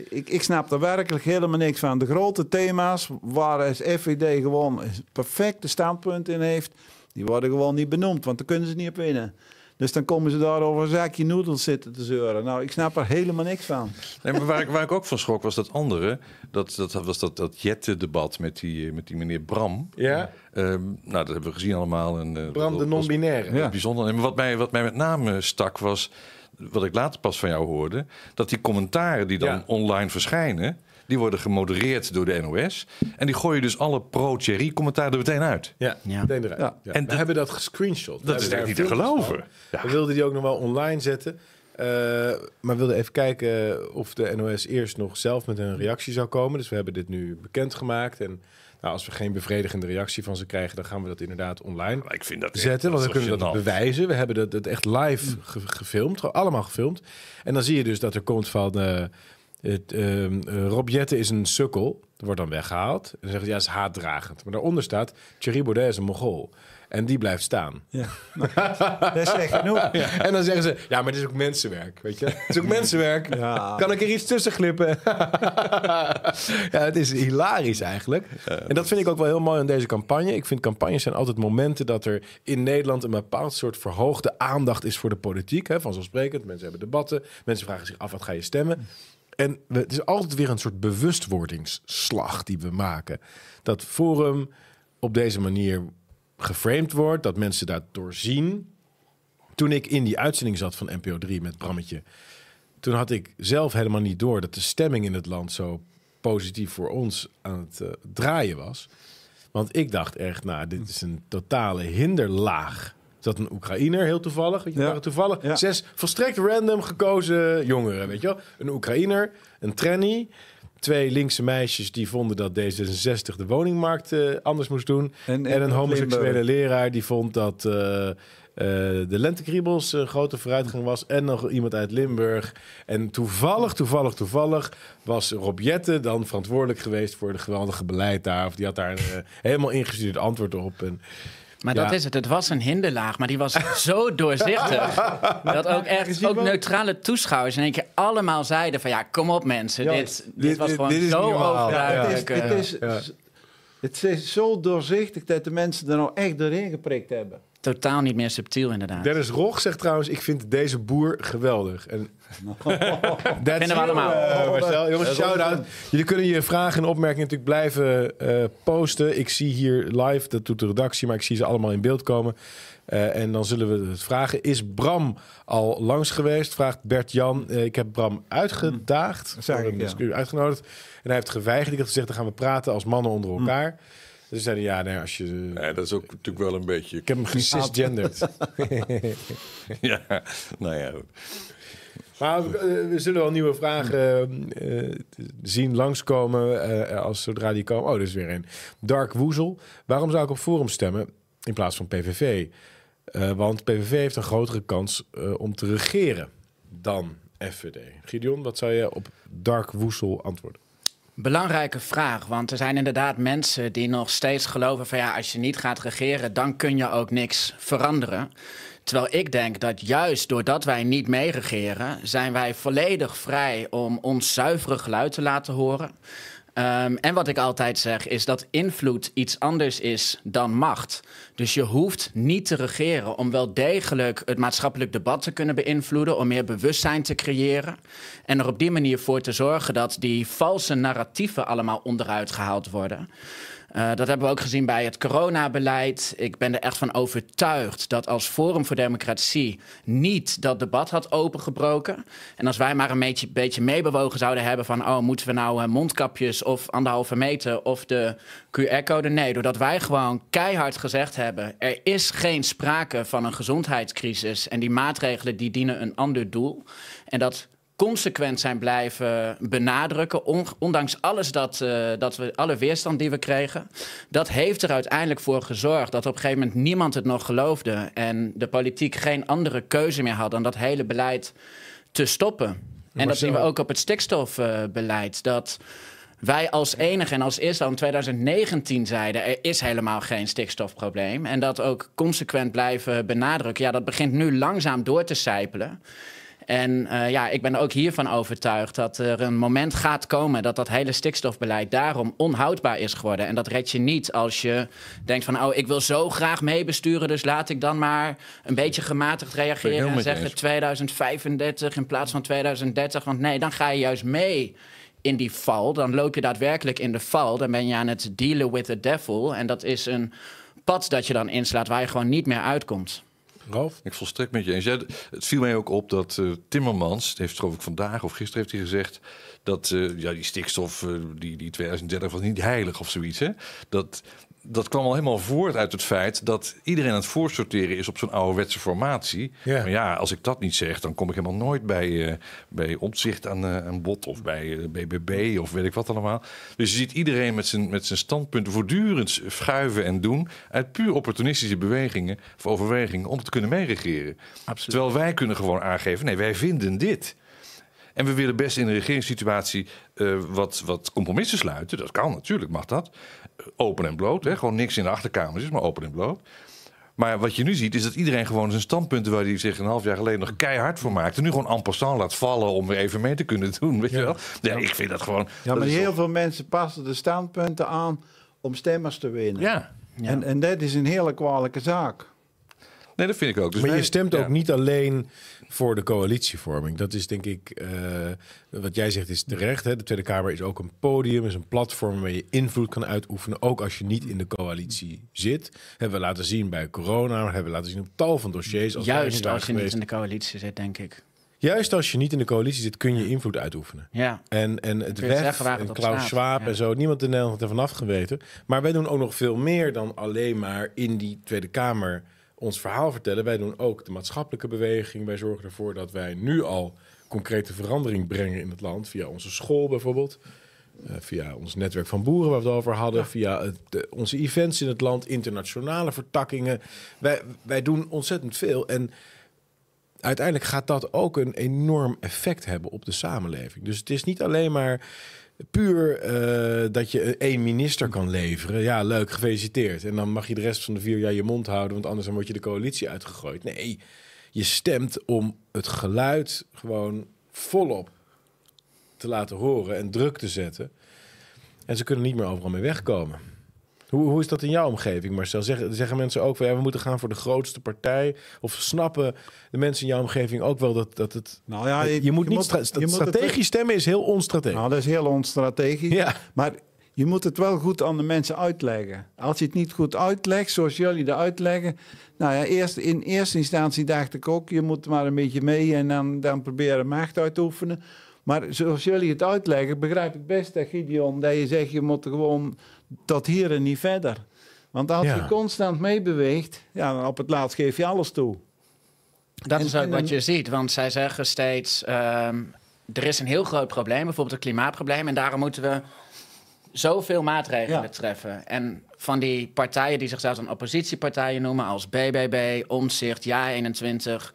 Ik, ik snap er werkelijk helemaal niks van. De grote thema's waar het FVD gewoon een perfecte standpunt in heeft, die worden gewoon niet benoemd, want daar kunnen ze niet op winnen. Dus dan komen ze daar over een zakje noedels zitten te zeuren. Nou, ik snap er helemaal niks van. Nee, maar waar ik, waar ik ook van schrok was dat andere. Dat, dat was dat, dat Jette-debat met die, eh, met die meneer Bram. Ja, Ehm, nou, dat hebben we gezien allemaal. En, eh, Bram dat de non-binaire. Ja. bijzonder. En wat mij, wat mij met name stak was, wat ik later pas van jou hoorde, dat die commentaren die dan Ja. online verschijnen, die worden gemodereerd door de NOS. En die gooien dus alle pro-Thierry commentaren er meteen uit. Ja, Ja. meteen eruit. Ja. Ja. En we dat- hebben dat gescreenshot. We Dat is echt niet te geloven. We wilden die ook nog wel online zetten. Eh, maar we wilden even kijken of de NOS eerst nog zelf met een reactie zou komen. Dus we hebben dit nu bekendgemaakt. En nou, als we geen bevredigende reactie van ze krijgen, dan gaan we dat inderdaad online Maar ik vind dat echt- zetten. Want dan kunnen we dat bewijzen. We hebben dat, dat echt live ge- gefilmd. Allemaal gefilmd. En dan zie je dus dat er komt van... eh, het, ehm, eh, Rob Jetten is een sukkel. Dat wordt dan weggehaald. En dan zeggen ze, ja, dat is haatdragend. Maar daaronder staat, Thierry Baudet is een mogol. En die blijft staan. Ja. dat is slecht genoeg. En dan zeggen ze, ja, maar dit is ook mensenwerk, weet je. Het is ook mensenwerk. Ja. Kan ik er iets tussen glippen? ja, het is hilarisch eigenlijk. En dat vind ik ook wel heel mooi aan deze campagne. Ik vind campagnes zijn altijd momenten dat er in Nederland een bepaald soort verhoogde aandacht is voor de politiek. Hè, vanzelfsprekend, mensen hebben debatten. Mensen vragen zich af, wat ga je stemmen? En het is altijd weer een soort bewustwordingsslag die we maken. Dat Forum op deze manier geframed wordt, dat mensen dat doorzien toen ik in die uitzending zat van NPO 3 met Brammetje, toen had ik zelf helemaal niet door dat de stemming in het land zo positief voor ons aan het eh, draaien was. Want ik dacht echt, nou, dit is een totale hinderlaag. Zat een Oekraïner, heel toevallig. Weet je, Ja. waren toevallig Ja. zes volstrekt random gekozen jongeren, weet je wel. Een Oekraïner, een tranny, twee linkse meisjes die vonden dat D66 de woningmarkt eh, anders moest doen. En- En, en een homoseksuele Limburg. leraar die vond dat eh, eh, de lentekriebels een grote vooruitgang was. En nog iemand uit Limburg. En toevallig, toevallig, toevallig was Rob Jetten dan verantwoordelijk geweest voor het geweldige beleid daar. Of die had daar een helemaal ingestudeerd antwoord op. En, Maar Ja. dat is het. Het was een hinderlaag, maar die was zo doorzichtig. dat ook echt ook neutrale toeschouwers in één keer allemaal zeiden van... ja, kom op mensen, Ja, dit, dit, dit- was gewoon dit zo overduidelijk. het, is, eh, het, is, het is zo doorzichtig dat de mensen er nou echt doorheen geprikt hebben. Totaal niet meer subtiel inderdaad. Dennis Rog zegt trouwens, ik vind deze boer geweldig. En That's Vinden we allemaal. Eh, Marcel, jongens, Dat shout-out. Jullie kunnen je vragen en opmerkingen natuurlijk blijven eh, posten. Ik zie hier live, dat doet de redactie, maar ik zie ze allemaal in beeld komen. Eh, en dan zullen we het vragen. Is Bram al langs geweest? Vraagt Bert-Jan. Ik heb Bram uitgedaagd. Dat zag voor ik, een ja. discussie uitgenodigd. En hij heeft geweigerd. Ik had gezegd, dan gaan we praten als mannen onder elkaar. Dus ze zeiden, ja, nee, als je... Ja, dat is ook natuurlijk wel een beetje... Ik heb hem gecisgenderd. ja, nou ja. goed. Maar we, eh, we zullen wel nieuwe vragen eh, zien langskomen eh, als zodra die komen. Oh, er is weer een. Dark Woezel. Waarom zou ik op Forum stemmen in plaats van PVV? Eh, want PVV heeft een grotere kans eh, om te regeren dan FVD. Gideon, wat zou je op Dark Woezel antwoorden? Belangrijke vraag, want er zijn inderdaad mensen die nog steeds geloven van ja, als je niet gaat regeren, dan kun je ook niks veranderen. Terwijl ik denk dat juist doordat wij niet meeregeren, zijn wij volledig vrij om ons zuivere geluid te laten horen. Ehm, en wat ik altijd zeg is dat invloed iets anders is dan macht. Dus je hoeft niet te regeren om wel degelijk het maatschappelijk debat te kunnen beïnvloeden, om meer bewustzijn te creëren. En er op die manier voor te zorgen dat die valse narratieven allemaal onderuit gehaald worden. Eh, dat hebben we ook gezien bij het coronabeleid. Ik ben er echt van overtuigd dat als Forum voor Democratie niet dat debat had opengebroken. En als wij maar een beetje, beetje meebewogen zouden hebben van, oh, moeten we nou eh, mondkapjes of anderhalve meter of de QR-code? Nee, doordat wij gewoon keihard gezegd hebben, er is geen sprake van een gezondheidscrisis en die maatregelen die dienen een ander doel. En dat consequent zijn blijven benadrukken, on- ondanks alles dat, eh, dat we, alle weerstand die we kregen. Dat heeft er uiteindelijk voor gezorgd dat op een gegeven moment niemand het nog geloofde en de politiek geen andere keuze meer had dan dat hele beleid te stoppen. En dat zien we ook op het stikstofbeleid. dat wij als enige en als eerste al in 2019 zeiden... er is helemaal geen stikstofprobleem. En dat ook consequent blijven benadrukken. Ja, dat begint nu langzaam door te sijpelen. En uh, ja, ik ben ook hiervan overtuigd dat er een moment gaat komen dat dat hele stikstofbeleid daarom onhoudbaar is geworden. En dat red je niet als je denkt van, oh, ik wil zo graag meebesturen, dus laat ik dan maar een beetje gematigd reageren en zeggen 2035 in plaats van 2030. Want nee, dan ga je juist mee in die val. Dan loop je daadwerkelijk in de val. Dan ben je aan het dealen with the devil. En dat is een pad dat je dan inslaat waar je gewoon niet meer uitkomt. Ik volstrekt met je eens. het viel mij ook op dat uh, Timmermans, heeft geloof ik vandaag of gisteren heeft hij gezegd dat uh, ja, die stikstof, uh, die, die 2030 was niet heilig of zoiets. Hè? Dat dat kwam al helemaal voort uit het feit dat iedereen aan het voorsorteren is op zo'n ouderwetse formatie. Ja. Maar ja, als ik dat niet zeg, dan kom ik helemaal nooit bij, uh, bij opzicht aan uh, een bod of bij uh, eh, BBB of weet ik wat allemaal. Dus je ziet iedereen met zijn, met zijn standpunten voortdurend schuiven en doen uit puur opportunistische bewegingen of overwegingen om te kunnen meeregeren. Absoluut. Terwijl wij kunnen gewoon aangeven, nee, wij vinden dit. En we willen best in de regeringssituatie uh, wat, wat compromissen sluiten. Dat kan natuurlijk, mag dat open en bloot. Hè? Gewoon niks in de achterkamers is, maar open en bloot. Maar wat je nu ziet, is dat iedereen gewoon zijn standpunten... waar hij zich een half jaar geleden nog keihard voor maakte... nu gewoon en passant laat vallen om weer even mee te kunnen doen. Weet je wel? Ja, ik vind dat gewoon... Ja, maar heel veel mensen passen de standpunten aan om stemmers te winnen. Ja. En, en dat is een hele kwalijke zaak. Nee, dat vind ik ook. Dus maar je stemt ook niet alleen voor de coalitievorming. Dat is denk ik, uh, wat jij zegt is terecht. Hè? De Tweede Kamer is ook een podium, is een platform waar je invloed kan uitoefenen. Ook als je niet in de coalitie zit. Hebben we laten zien bij corona, hebben we laten zien op tal van dossiers. Als Juist als je niet in de coalitie zit, denk ik. Juist als je niet in de coalitie zit, kun je invloed uitoefenen. Ja. En, en het WEF en Klaus Schwab en zo, niemand in Nederland heeft ervan afgeweten. Maar wij doen ook nog veel meer dan alleen maar in die Tweede Kamer ons verhaal vertellen. Wij doen ook de maatschappelijke beweging. Wij zorgen ervoor dat wij nu al concrete verandering brengen in het land. Via onze school bijvoorbeeld. Uh, via ons netwerk van boeren waar we het over hadden. Via het, onze events in het land. Internationale vertakkingen. Wij, wij doen ontzettend veel. En uiteindelijk gaat dat ook een enorm effect hebben op de samenleving. Dus het is niet alleen maar puur uh, dat je één minister kan leveren. Ja, leuk, gefeliciteerd. En dan mag je de rest van de vier jaar je mond houden, want anders dan word je de coalitie uitgegooid. Nee, je stemt om het geluid gewoon volop te laten horen en druk te zetten. En ze kunnen niet meer overal mee wegkomen. Hoe, hoe is dat in jouw omgeving, Marcel? Zeggen, zeggen mensen ook van ja, we moeten gaan voor de grootste partij? Of snappen de mensen in jouw omgeving ook wel dat, dat het. Nou ja, je, je moet niet strategisch stemmen is heel onstrategisch. Nou, dat is heel onstrategisch. Ja. Maar je moet het wel goed aan de mensen uitleggen. Als je het niet goed uitlegt, zoals jullie dat uitleggen. Nou ja, eerst, in eerste instantie dacht ik ook, je moet maar een beetje mee en dan, dan proberen macht uit te oefenen. Maar zoals jullie het uitleggen, begrijp ik best dat Gideon, dat je zegt, je moet gewoon tot hier en niet verder. Want als je constant meebeweegt, ja, op het laatst geef je alles toe. Dat is ook wat je ziet, want zij zeggen steeds... Ehm, er is een heel groot probleem, bijvoorbeeld een klimaatprobleem... en daarom moeten we zoveel maatregelen treffen. En van die partijen die zichzelf dan oppositiepartijen noemen... als BBB, Omzicht, Ja21...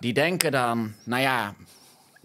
die denken dan, nou ja,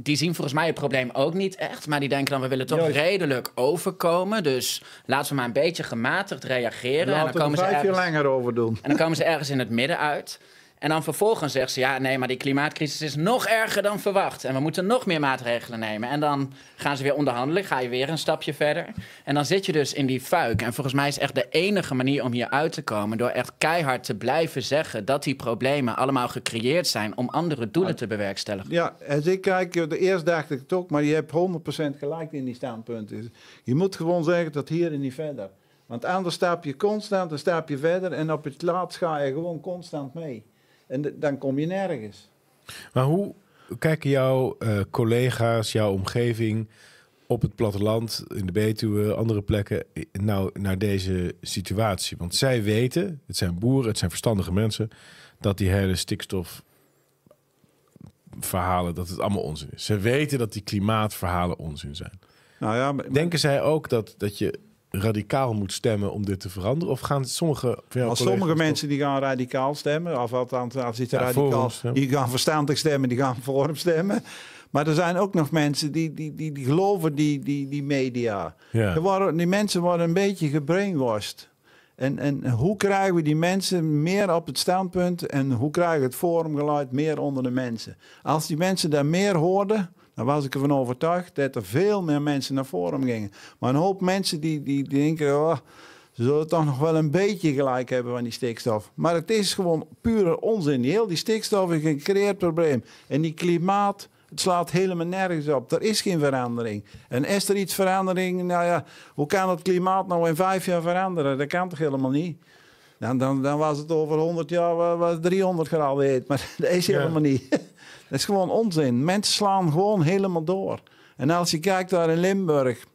die zien volgens mij het probleem ook niet echt. Maar die denken dan, we willen toch redelijk overkomen. Dus laten we maar een beetje gematigd reageren. Laten en dan komen we er vijf jaar langer over doen. En dan komen ze ergens in het midden uit. En dan vervolgens zegt ze, ja, nee, maar die klimaatcrisis is nog erger dan verwacht. En we moeten nog meer maatregelen nemen. En dan gaan ze weer onderhandelen, ga je weer een stapje verder. En dan zit je dus in die fuik. En volgens mij is echt de enige manier om hier uit te komen... door echt keihard te blijven zeggen dat die problemen allemaal gecreëerd zijn... om andere doelen te bewerkstelligen. Ja, en ik kijk, de eerste dacht ik het ook, maar je hebt 100% gelijk in die standpunten. Je moet gewoon zeggen dat hier en niet verder. Want anders stap je constant, dan stap je verder... en op het laatst ga je gewoon constant mee. En dan kom je nergens. Maar hoe kijken jouw uh, collega's, jouw omgeving op het platteland, in de Betuwe, andere plekken, nou naar deze situatie? Want zij weten, het zijn boeren, het zijn verstandige mensen, dat die hele stikstof verhalen, dat het allemaal onzin is. Ze weten dat die klimaatverhalen onzin zijn. Nou ja, maar, Denken zij ook dat, dat je radicaal moet stemmen om dit te veranderen? Of gaan sommige Als sommige mensen die gaan radicaal stemmen, of althans als die radicaal, die gaan verstandig stemmen, die gaan voor hem stemmen. Maar er zijn ook nog mensen die, die, die, die geloven die, die, die media. Ja. Worden, die mensen worden een beetje gebrainwashed. En, en hoe krijgen we die mensen meer op het standpunt en hoe krijgen we het forumgeluid meer onder de mensen? Als die mensen daar meer hoorden, dan was ik ervan overtuigd dat er veel meer mensen naar Forum gingen. Maar een hoop mensen die, die, die denken, oh, ze zullen toch nog wel een beetje gelijk hebben van die stikstof. Maar het is gewoon pure onzin. Heel die stikstof is een gecreëerd probleem. En die klimaat, het slaat helemaal nergens op. Er is geen verandering. En is er iets verandering? Nou ja, hoe kan het klimaat nou in vijf jaar veranderen? Dat kan toch helemaal niet? Dan, dan, dan was het over 100 jaar wa- was 300 graden heet. Maar dat is Ja. helemaal niet. Dat is gewoon onzin. Mensen slaan gewoon helemaal door. En als je kijkt daar in Limburg,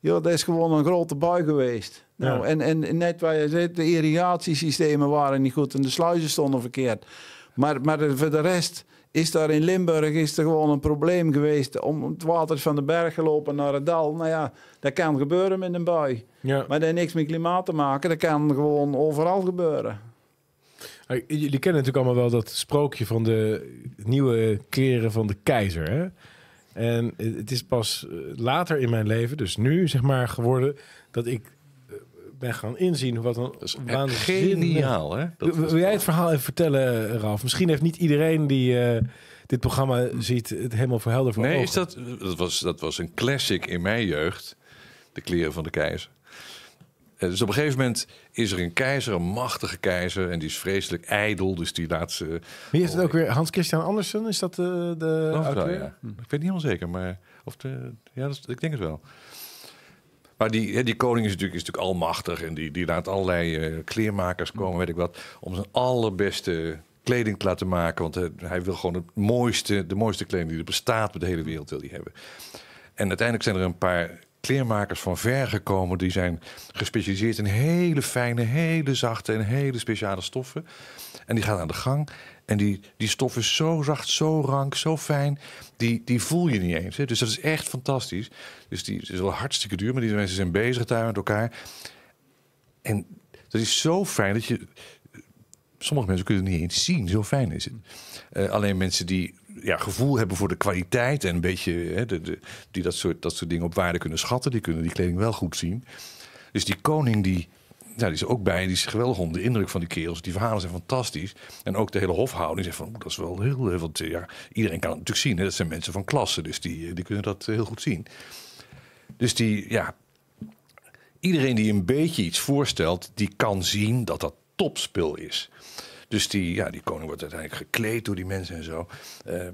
joh, dat is gewoon een grote bui geweest. Nou, Ja. en, en net waar je zegt, de irrigatiesystemen waren niet goed en de sluizen stonden verkeerd. Maar, maar voor de rest is daar in Limburg is er gewoon een probleem geweest om het water van de berg gelopen naar het dal. Nou ja, dat kan gebeuren met een bui. Ja. Maar dat heeft niks met klimaat te maken. Dat kan gewoon overal gebeuren. Jullie kennen natuurlijk allemaal wel dat sprookje van de nieuwe kleren van de keizer. Hè? En het is pas eh, later in mijn leven, dus nu zeg maar, geworden dat ik eh, ben gaan inzien wat een Dat is waanzinnig- geniaal, hè? Dat Wil- jij het verhaal even vertellen, eh, Ralf? Misschien heeft niet iedereen die dit programma ziet het helemaal voor helder voor Nee, ogen. is dat, dat, was, dat was een classic in mijn jeugd. De kleren van de keizer. Eh, Dus op een gegeven moment is er een keizer, een machtige keizer. En die is vreselijk ijdel. Dus die laat ze... Wie heeft het ook weer? Hans Christian Andersen? Is dat eh, de auteur? ja. Ik weet niet helemaal zeker, maar... Of de, ja, dat is- ik denk het wel. Maar die, hè, die koning is natuurlijk, is natuurlijk almachtig. En die, die laat allerlei eh, kleermakers komen, weet ik wat. Om zijn allerbeste kleding te laten maken. Want hij, hij wil gewoon het mooiste, de mooiste kleding die er bestaat met de hele wereld wil hij hebben. En uiteindelijk zijn er een paar kleermakers van ver gekomen. Die zijn gespecialiseerd in hele fijne, hele zachte en hele speciale stoffen. En die gaan aan de gang. En die, die stof is zo zacht, zo rank, zo fijn. Die, die voel je niet eens. Hè. Dus dat is echt fantastisch. Dus die is wel hartstikke duur, maar die mensen zijn bezig daar met elkaar. En dat is zo fijn dat je. Sommige mensen kunnen het niet eens zien, zo fijn is het. Eh, alleen mensen die ja, gevoel hebben voor de kwaliteit en een beetje hè, die dat soort, dat soort dingen op waarde kunnen schatten, die kunnen die kleding wel goed zien. Dus die koning die, ja, die is ook bij, die is geweldig onder de indruk van die kerels. Die verhalen zijn fantastisch. En ook de hele hofhouding zegt van, dat is wel heel, heel want ja, iedereen kan het natuurlijk zien. Hè? Dat zijn mensen van klasse, dus die, die kunnen dat eh, heel goed zien. Dus die, ja, iedereen die een beetje iets voorstelt, die kan zien dat dat topspul is. Dus die, ja, die koning wordt uiteindelijk gekleed door die mensen en zo. Eh,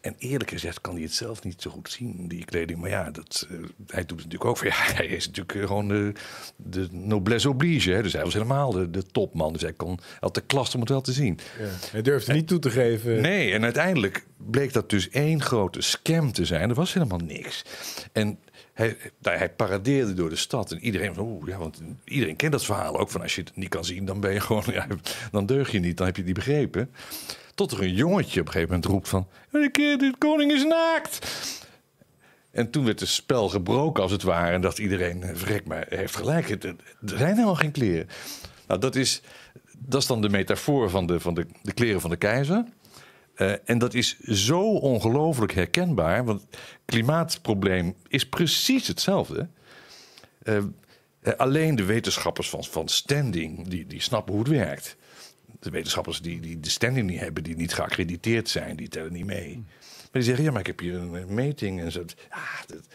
en eerlijk gezegd kan hij het zelf niet zo goed zien, die kleding. Maar ja, dat, eh, hij doet het natuurlijk ook. voor- Ja, hij is natuurlijk eh, gewoon de, de noblesse oblige. Hè? Dus hij was helemaal de, de topman. Dus hij kon had de klas om het wel te zien. Ja. Hij durfde niet toe te geven. Nee, en uiteindelijk bleek dat dus één grote scam te zijn. Er was helemaal niks. En hij, nou, hij paradeerde door de stad. En iedereen van, ja, want iedereen kent dat verhaal ook. Van als je het niet kan zien, dan ben je gewoon, dan deug je niet. Dan heb je het niet begrepen. Tot er een jongetje op een gegeven moment roept van, de, koning is naakt. En toen werd het spel gebroken als het ware. En dacht iedereen, eh, verrek, maar heeft gelijk. Er zijn helemaal geen kleren. Nou, dat is, dat is dan de metafoor van de, van de, de kleren van de keizer. Eh, en dat is zo ongelooflijk herkenbaar. Want het klimaatprobleem is precies hetzelfde. Eh, eh, alleen de wetenschappers van, van standing, die, die snappen hoe het werkt. De wetenschappers die, die de standing niet hebben, die niet geaccrediteerd zijn, die tellen niet mee. Maar die zeggen, ja, maar ik heb hier een meting en zo. Ah, dat,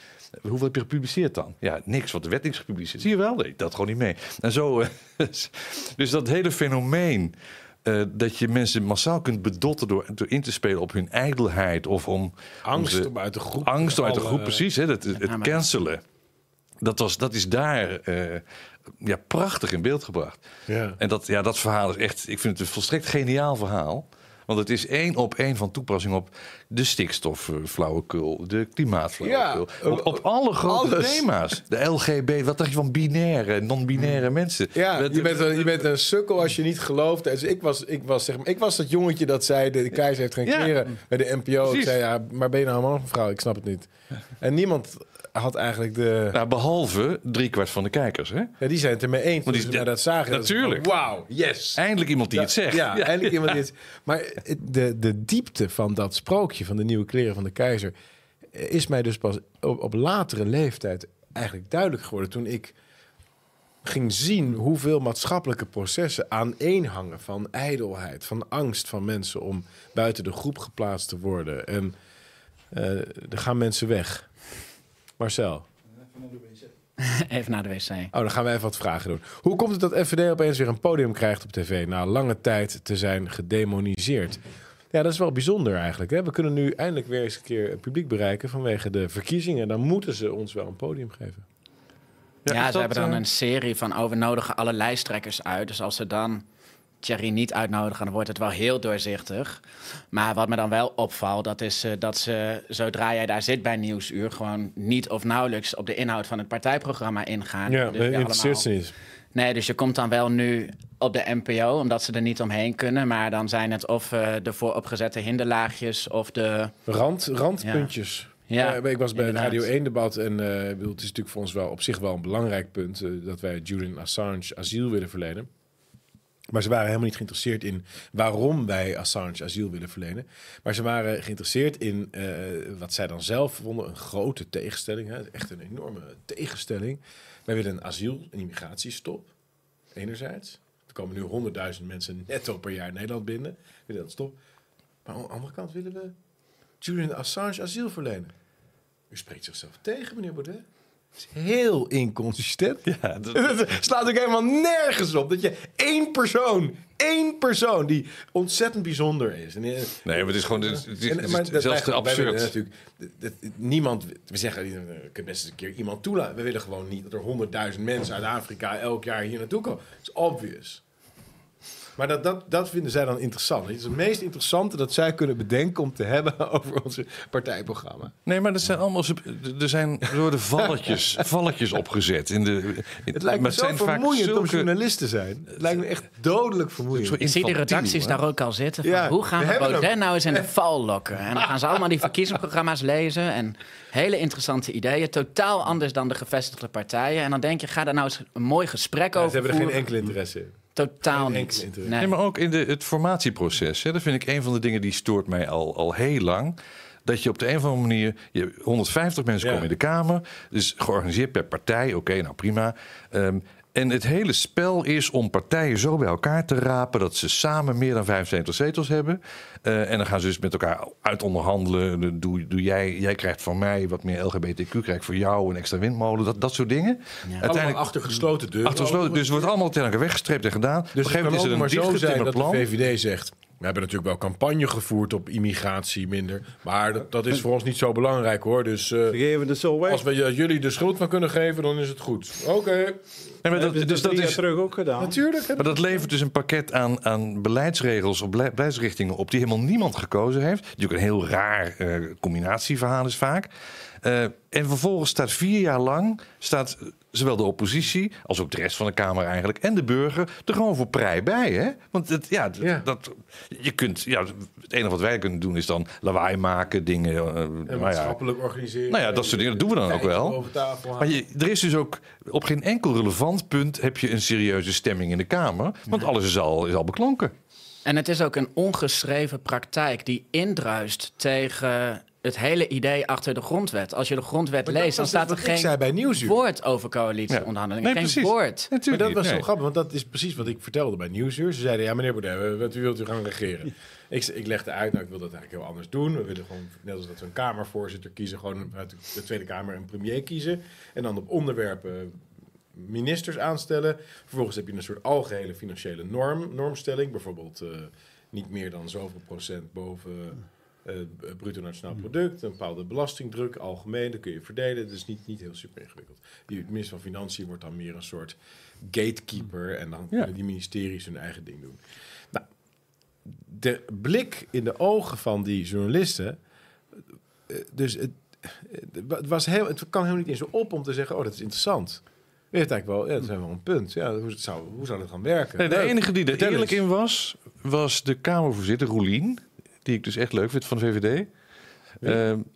hoeveel heb je gepubliceerd dan? Ja, niks, want de wet is gepubliceerd. Zie je wel? Dat gewoon niet mee. En zo, dus dat hele fenomeen eh, dat je mensen massaal kunt bedotten door, door in te spelen op hun ijdelheid of om Angst om om uit de groep. angst om uit de groep, precies. Hè, dat, het cancelen. Dat, was, dat is daar eh, ja, prachtig in beeld gebracht. Ja. En dat, ja, dat verhaal is echt, ik vind het een volstrekt geniaal verhaal. Want het is één op één van toepassing op de stikstofflauwekul, de klimaatflauwekul. Ja, op, op alle grote alles. thema's. De LGB, wat dacht je van binaire, non-binaire mensen? Ja, Dat- je bent, een, je bent een sukkel als je niet gelooft. Dus ik was, ik was, zeg maar, ik was dat jongetje dat zei... de keizer heeft geen Ja. kleren bij de NPO. Ik zei, ja, maar ben je nou een man of een vrouw? Ik snap het niet. En niemand had eigenlijk de... Nou, behalve driekwart van de kijkers. Hè? Ja, die zijn het ermee eens. Want die- dat zagen. Natuurlijk. Wauw, yes. Eindelijk iemand die het zegt. Ja, eindelijk iemand die het... Maar de, de diepte van dat sprookje van de nieuwe kleren van de keizer... is mij dus pas op, op latere leeftijd eigenlijk duidelijk geworden. Toen ik ging zien hoeveel maatschappelijke processen aaneenhangen van ijdelheid, van angst van mensen om buiten de groep geplaatst te worden. En eh, er gaan mensen weg. Marcel. Even naar de wc. Oh, dan gaan we even wat vragen doen. Hoe komt het dat FVD opeens weer een podium krijgt op tv na lange tijd te zijn gedemoniseerd? Ja, dat is wel bijzonder eigenlijk. Hè? We kunnen nu eindelijk weer eens een keer het publiek bereiken vanwege de verkiezingen. Dan moeten ze ons wel een podium geven. Ja, ze dat, hebben dan eh, een serie van oh, we nodigen alle lijsttrekkers uit. Dus als ze dan Thierry niet uitnodigen, dan wordt het wel heel doorzichtig. Maar wat me dan wel opvalt, dat is eh, dat ze zodra jij daar zit bij Nieuwsuur... gewoon niet of nauwelijks op de inhoud van het partijprogramma ingaan. Ja, Dus weer interesseert ze allemaal- niet. Nee, dus je komt dan wel nu op de NPO, omdat ze er niet omheen kunnen. Maar dan zijn het of eh, de vooropgezette hinderlaagjes of de... Rand, randpuntjes. Ja, Ja, ik was bij inderdaad. het Radio 1-debat en eh, bedoel, het is natuurlijk voor ons wel op zich wel een belangrijk punt eh, dat wij Julian Assange asiel willen verlenen. Maar ze waren helemaal niet geïnteresseerd in waarom wij Assange asiel willen verlenen. Maar ze waren geïnteresseerd in eh, wat zij dan zelf vonden een grote tegenstelling. Hè? Echt een enorme tegenstelling. Wij willen een asiel- en immigratiestop, enerzijds. Er komen nu honderdduizend mensen netto per jaar Nederland binnen. We willen dat stop. Maar aan de andere kant willen we Julian Assange asiel verlenen. U spreekt zichzelf tegen, meneer Baudet. Het is heel inconsistent. Ja, dat- slaat ook helemaal nergens op dat je één persoon, één persoon die ontzettend bijzonder is. En, eh, Nee, maar het is gewoon het is, het is- en- het is zelfs te absurd. natuurlijk, dat- niemand, we zeggen, eh, je kunt best eens een keer iemand toelaten. We willen gewoon niet dat er honderdduizend mensen uit Afrika elk jaar hier naartoe komen. Dat is obvious. Maar dat, dat, dat vinden zij dan interessant. Het is het meest interessante dat zij kunnen bedenken om te hebben over onze partijprogramma. Nee, maar dat zijn allemaal. Er zijn er worden valletjes, valletjes opgezet. In de, in, Het lijkt me zo het zijn vaak vermoeiend om zulke- journalist te zijn. Het lijkt me echt dodelijk vermoeiend. Ik zie de redacties hè? daar ook al zitten. Van, Ja, hoe gaan we we Baudet nou eens in de val lokken? En dan gaan ze allemaal die verkiezingsprogramma's lezen. En hele interessante ideeën. Totaal anders dan de gevestigde partijen. En dan denk je, ga daar nou eens een mooi gesprek Ja, ze over hebben er geen enkele interesse in. Totaal niet. Nee. Nee, maar ook in de, het formatieproces. Hè, dat vind ik een van de dingen die stoort mij al, al heel lang. Dat je op de een of andere manier... Je, 150 mensen Ja. komen in de Kamer. Dus georganiseerd per partij. Oké, nou prima. Ehm, en het hele spel is om partijen zo bij elkaar te rapen... dat ze samen meer dan 75 zetels hebben. Eh, en dan gaan ze dus met elkaar uitonderhandelen. De- Doe, doe jij, jij krijgt van mij wat meer LGBTQ, krijg voor jou een extra windmolen. Dat, dat soort dingen. Allemaal achter gesloten deuren. Achter gesloten, dus het wordt allemaal tegen elkaar weggestreept en gedaan. Dus Op een gegeven moment is maar er een zo zijn dat de. VVD zegt... We hebben natuurlijk wel campagne gevoerd op immigratie minder. Maar dat, dat is voor ons niet zo belangrijk hoor. Dus eh, We geven het zo weg. als we jullie de schuld van kunnen geven, dan is het goed. Oké. Nee, maar dat, dat, dus dat is, terug ook gedaan. Natuurlijk. maar dat levert dus een pakket aan, aan beleidsregels of belei- beleidsrichtingen op die helemaal niemand gekozen heeft. Ook een heel raar eh, combinatieverhaal is vaak. Eh, en vervolgens staat vier jaar lang staat zowel de oppositie als ook de rest van de Kamer eigenlijk en de burger er gewoon voor prij bij. Hè? Want het, ja. Dat, je kunt, ja, het enige wat wij kunnen doen is dan lawaai maken, dingen. eh, En nou ja, maatschappelijk organiseren. Nou ja, dat soort dingen, dat doen we dan ook wel. Over tafel Maar je, er is dus ook op geen enkel relevant punt heb je een serieuze stemming in de Kamer. Want alles is al, is al beklonken. En het is ook een ongeschreven praktijk die indruist tegen het hele idee achter de grondwet. Als je de grondwet Maar leest, dan dus staat er bij geen Nieuwsuur. woord over coalitieonderhandelingen. Nee, geen precies. woord. Maar dat was nee. zo grappig, want dat is precies wat ik vertelde bij Nieuwsuur. Ze zeiden, ja meneer Baudet, wat wilt u gaan regeren? Ik, ik legde uit, nou ik wil dat eigenlijk heel anders doen. We willen gewoon, net als dat we een Kamervoorzitter kiezen, gewoon uit de Tweede Kamer een premier kiezen. En dan op onderwerpen ministers aanstellen. Vervolgens heb je een soort algehele financiële norm, normstelling. Bijvoorbeeld eh, niet meer dan zoveel procent boven eh, bruto nationaal product. Een bepaalde belastingdruk, algemeen, dat kun je verdelen. Dus niet, niet heel super ingewikkeld. Die minister van Financiën wordt dan meer een soort gatekeeper. En dan Ja. kunnen die ministeries hun eigen ding doen. Nou, de blik in de ogen van die journalisten... eh, Dus het, het, was heel, het kan helemaal niet eens zo op om te zeggen... oh, dat is interessant. Heeft eigenlijk wel, ja, dat is wel een punt. Ja, hoe, het zou, hoe zou dat gaan werken? Nee, de enige die er eerlijk in was, was de Kamervoorzitter Roelien. Die ik dus echt leuk vind van de VVD.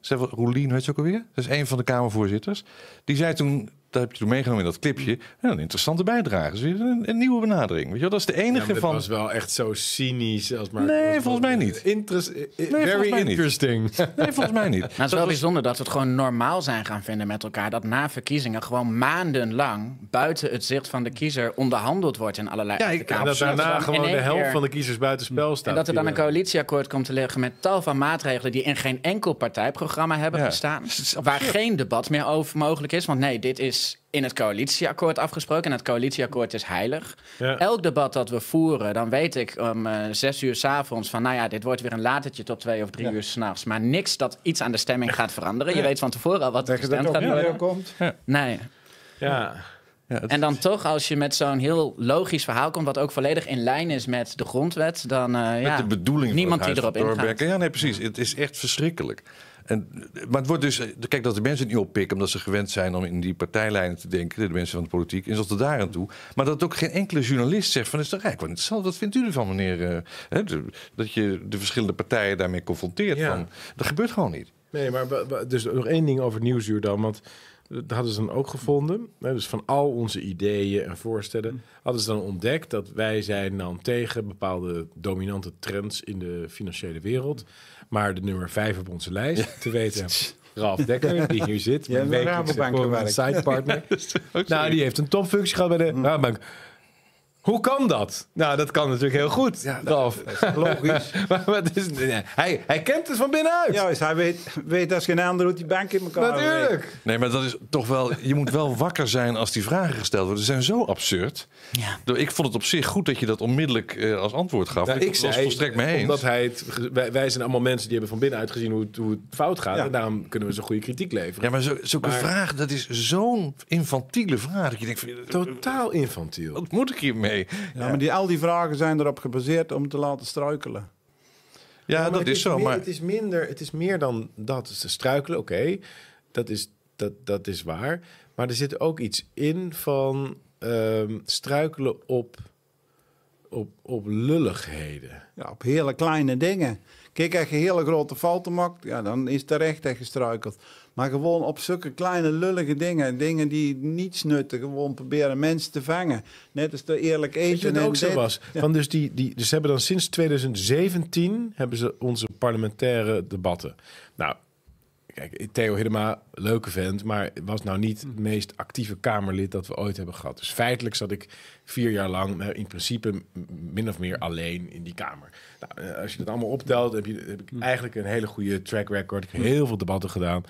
Zij was- Roelien, weet je ook alweer? Dat is een van de Kamervoorzitters. Die zei toen daar heb je toen meegenomen in dat clipje. Ja, een interessante bijdrage. Dus een, een nieuwe benadering. Weet je wel? Dat is de Ja, enige maar dat van... was wel echt zo cynisch. Als maar, Nee, volgens mij niet. Interest, eh, volgens very mij niet. interesting. Nee, volgens mij niet. Nou, het is wel bijzonder dat we het gewoon normaal zijn gaan vinden met elkaar. Dat na verkiezingen gewoon maandenlang buiten het zicht van de kiezer onderhandeld wordt in allerlei Ja, ik- en dat daarna gewoon de helft keer- van de kiezers buitenspel staat. En dat er dan een coalitieakkoord komt te liggen met tal van maatregelen die in geen enkel partijprogramma hebben Ja, gestaan. Waar geen debat meer over mogelijk is. Want nee, dit is in het coalitieakkoord afgesproken. En het coalitieakkoord is heilig. Ja. Elk debat dat we voeren, dan weet ik om eh, zes uur s'avonds van... nou ja, dit wordt weer een latertje tot twee of drie uur s'nachts. Maar niks dat iets aan de stemming gaat veranderen. Je weet van tevoren al wat er gestemd gaat worden. weer komt? Nee. Ja. Ja, En dan toch, als je met zo'n heel logisch verhaal komt... wat ook volledig in lijn is met de grondwet... dan eh, Met ja, de bedoeling niemand van die het erop Huis van ingaat. Ja, nee, precies. Het is echt verschrikkelijk. En, maar het wordt dus, eh, kijk dat de mensen het niet oppikken, omdat ze gewend zijn om in die partijlijnen te denken, de mensen van de politiek, en tot daar aan toe. Maar dat ook geen enkele journalist zegt van, is toch eigenlijk wel interessant, wat vindt u ervan, meneer? eh, hè, dat je de verschillende partijen daarmee confronteert. Ja. Van, dat gebeurt gewoon niet. Nee, maar dus nog één ding over het nieuwsuur dan. Want dat hadden ze dan ook gevonden. Hè, dus van al onze ideeën en voorstellen hadden ze dan ontdekt dat wij zijn dan tegen bepaalde dominante trends in de financiële wereld. Maar de nummer vijf op onze lijst, te weten Ralf Dekker, die hier zit, Ja, mijn bij wekelijkse Rabobank Forum gewerkt. Side partner. nou, die heeft een topfunctie gehad bij de Rabobank. Hoe kan dat? Nou, dat kan natuurlijk heel goed, Ralf. Logisch. maar wat is, nee, hij, hij kent het van binnenuit. Ja, dus hij weet, weet als geen ander hoe die bank in elkaar. Natuurlijk. Nee, maar dat is toch wel. Je moet wel wakker zijn als die vragen gesteld worden. Ze zijn zo absurd. Ja. Ik vond het op zich goed dat je dat onmiddellijk eh, als antwoord gaf. Nou, ik ik was zei, volstrekt mee eens. Omdat hij het, wij, wij zijn allemaal mensen die hebben van binnenuit gezien hoe het, hoe het fout gaat. Ja. En daarom kunnen we zo'n goede kritiek leveren. Ja, maar zo, zulke Maar- vraag, dat is zo'n infantiele vraag. Dat je denkt, van, Totaal infantiel. wat moet ik hiermee? Ja, maar die, al die vragen zijn erop gebaseerd om te laten struikelen. Ja, maar dat het is zo. meer- Maar Het is, minder, het is meer dan dat. Ze struikelen, oké. Dat, is, dat, dat is waar. Maar er zit ook iets in van ehm, struikelen op, op, op lulligheden. Ja, op hele kleine dingen. Kijk, als je hele grote fouten maakt, ja, dan is terecht dat je struikelt. Maar gewoon op zulke kleine lullige dingen, dingen die niets nutten, gewoon proberen mensen te vangen. Net als de eerlijk eten. En ook zo was? Van dus, die, die, dus ze hebben dan sinds 2017 hebben ze onze parlementaire debatten. Nou, kijk, Theo Hiddema, leuke vent, maar was nou niet het meest actieve Kamerlid dat we ooit hebben gehad. Dus feitelijk zat ik vier jaar lang eh, in principe min of meer alleen in die Kamer. Nou, eh, als je dat allemaal optelt, heb, je, heb ik eigenlijk een hele goede track record. Ik heb heel veel debatten gedaan.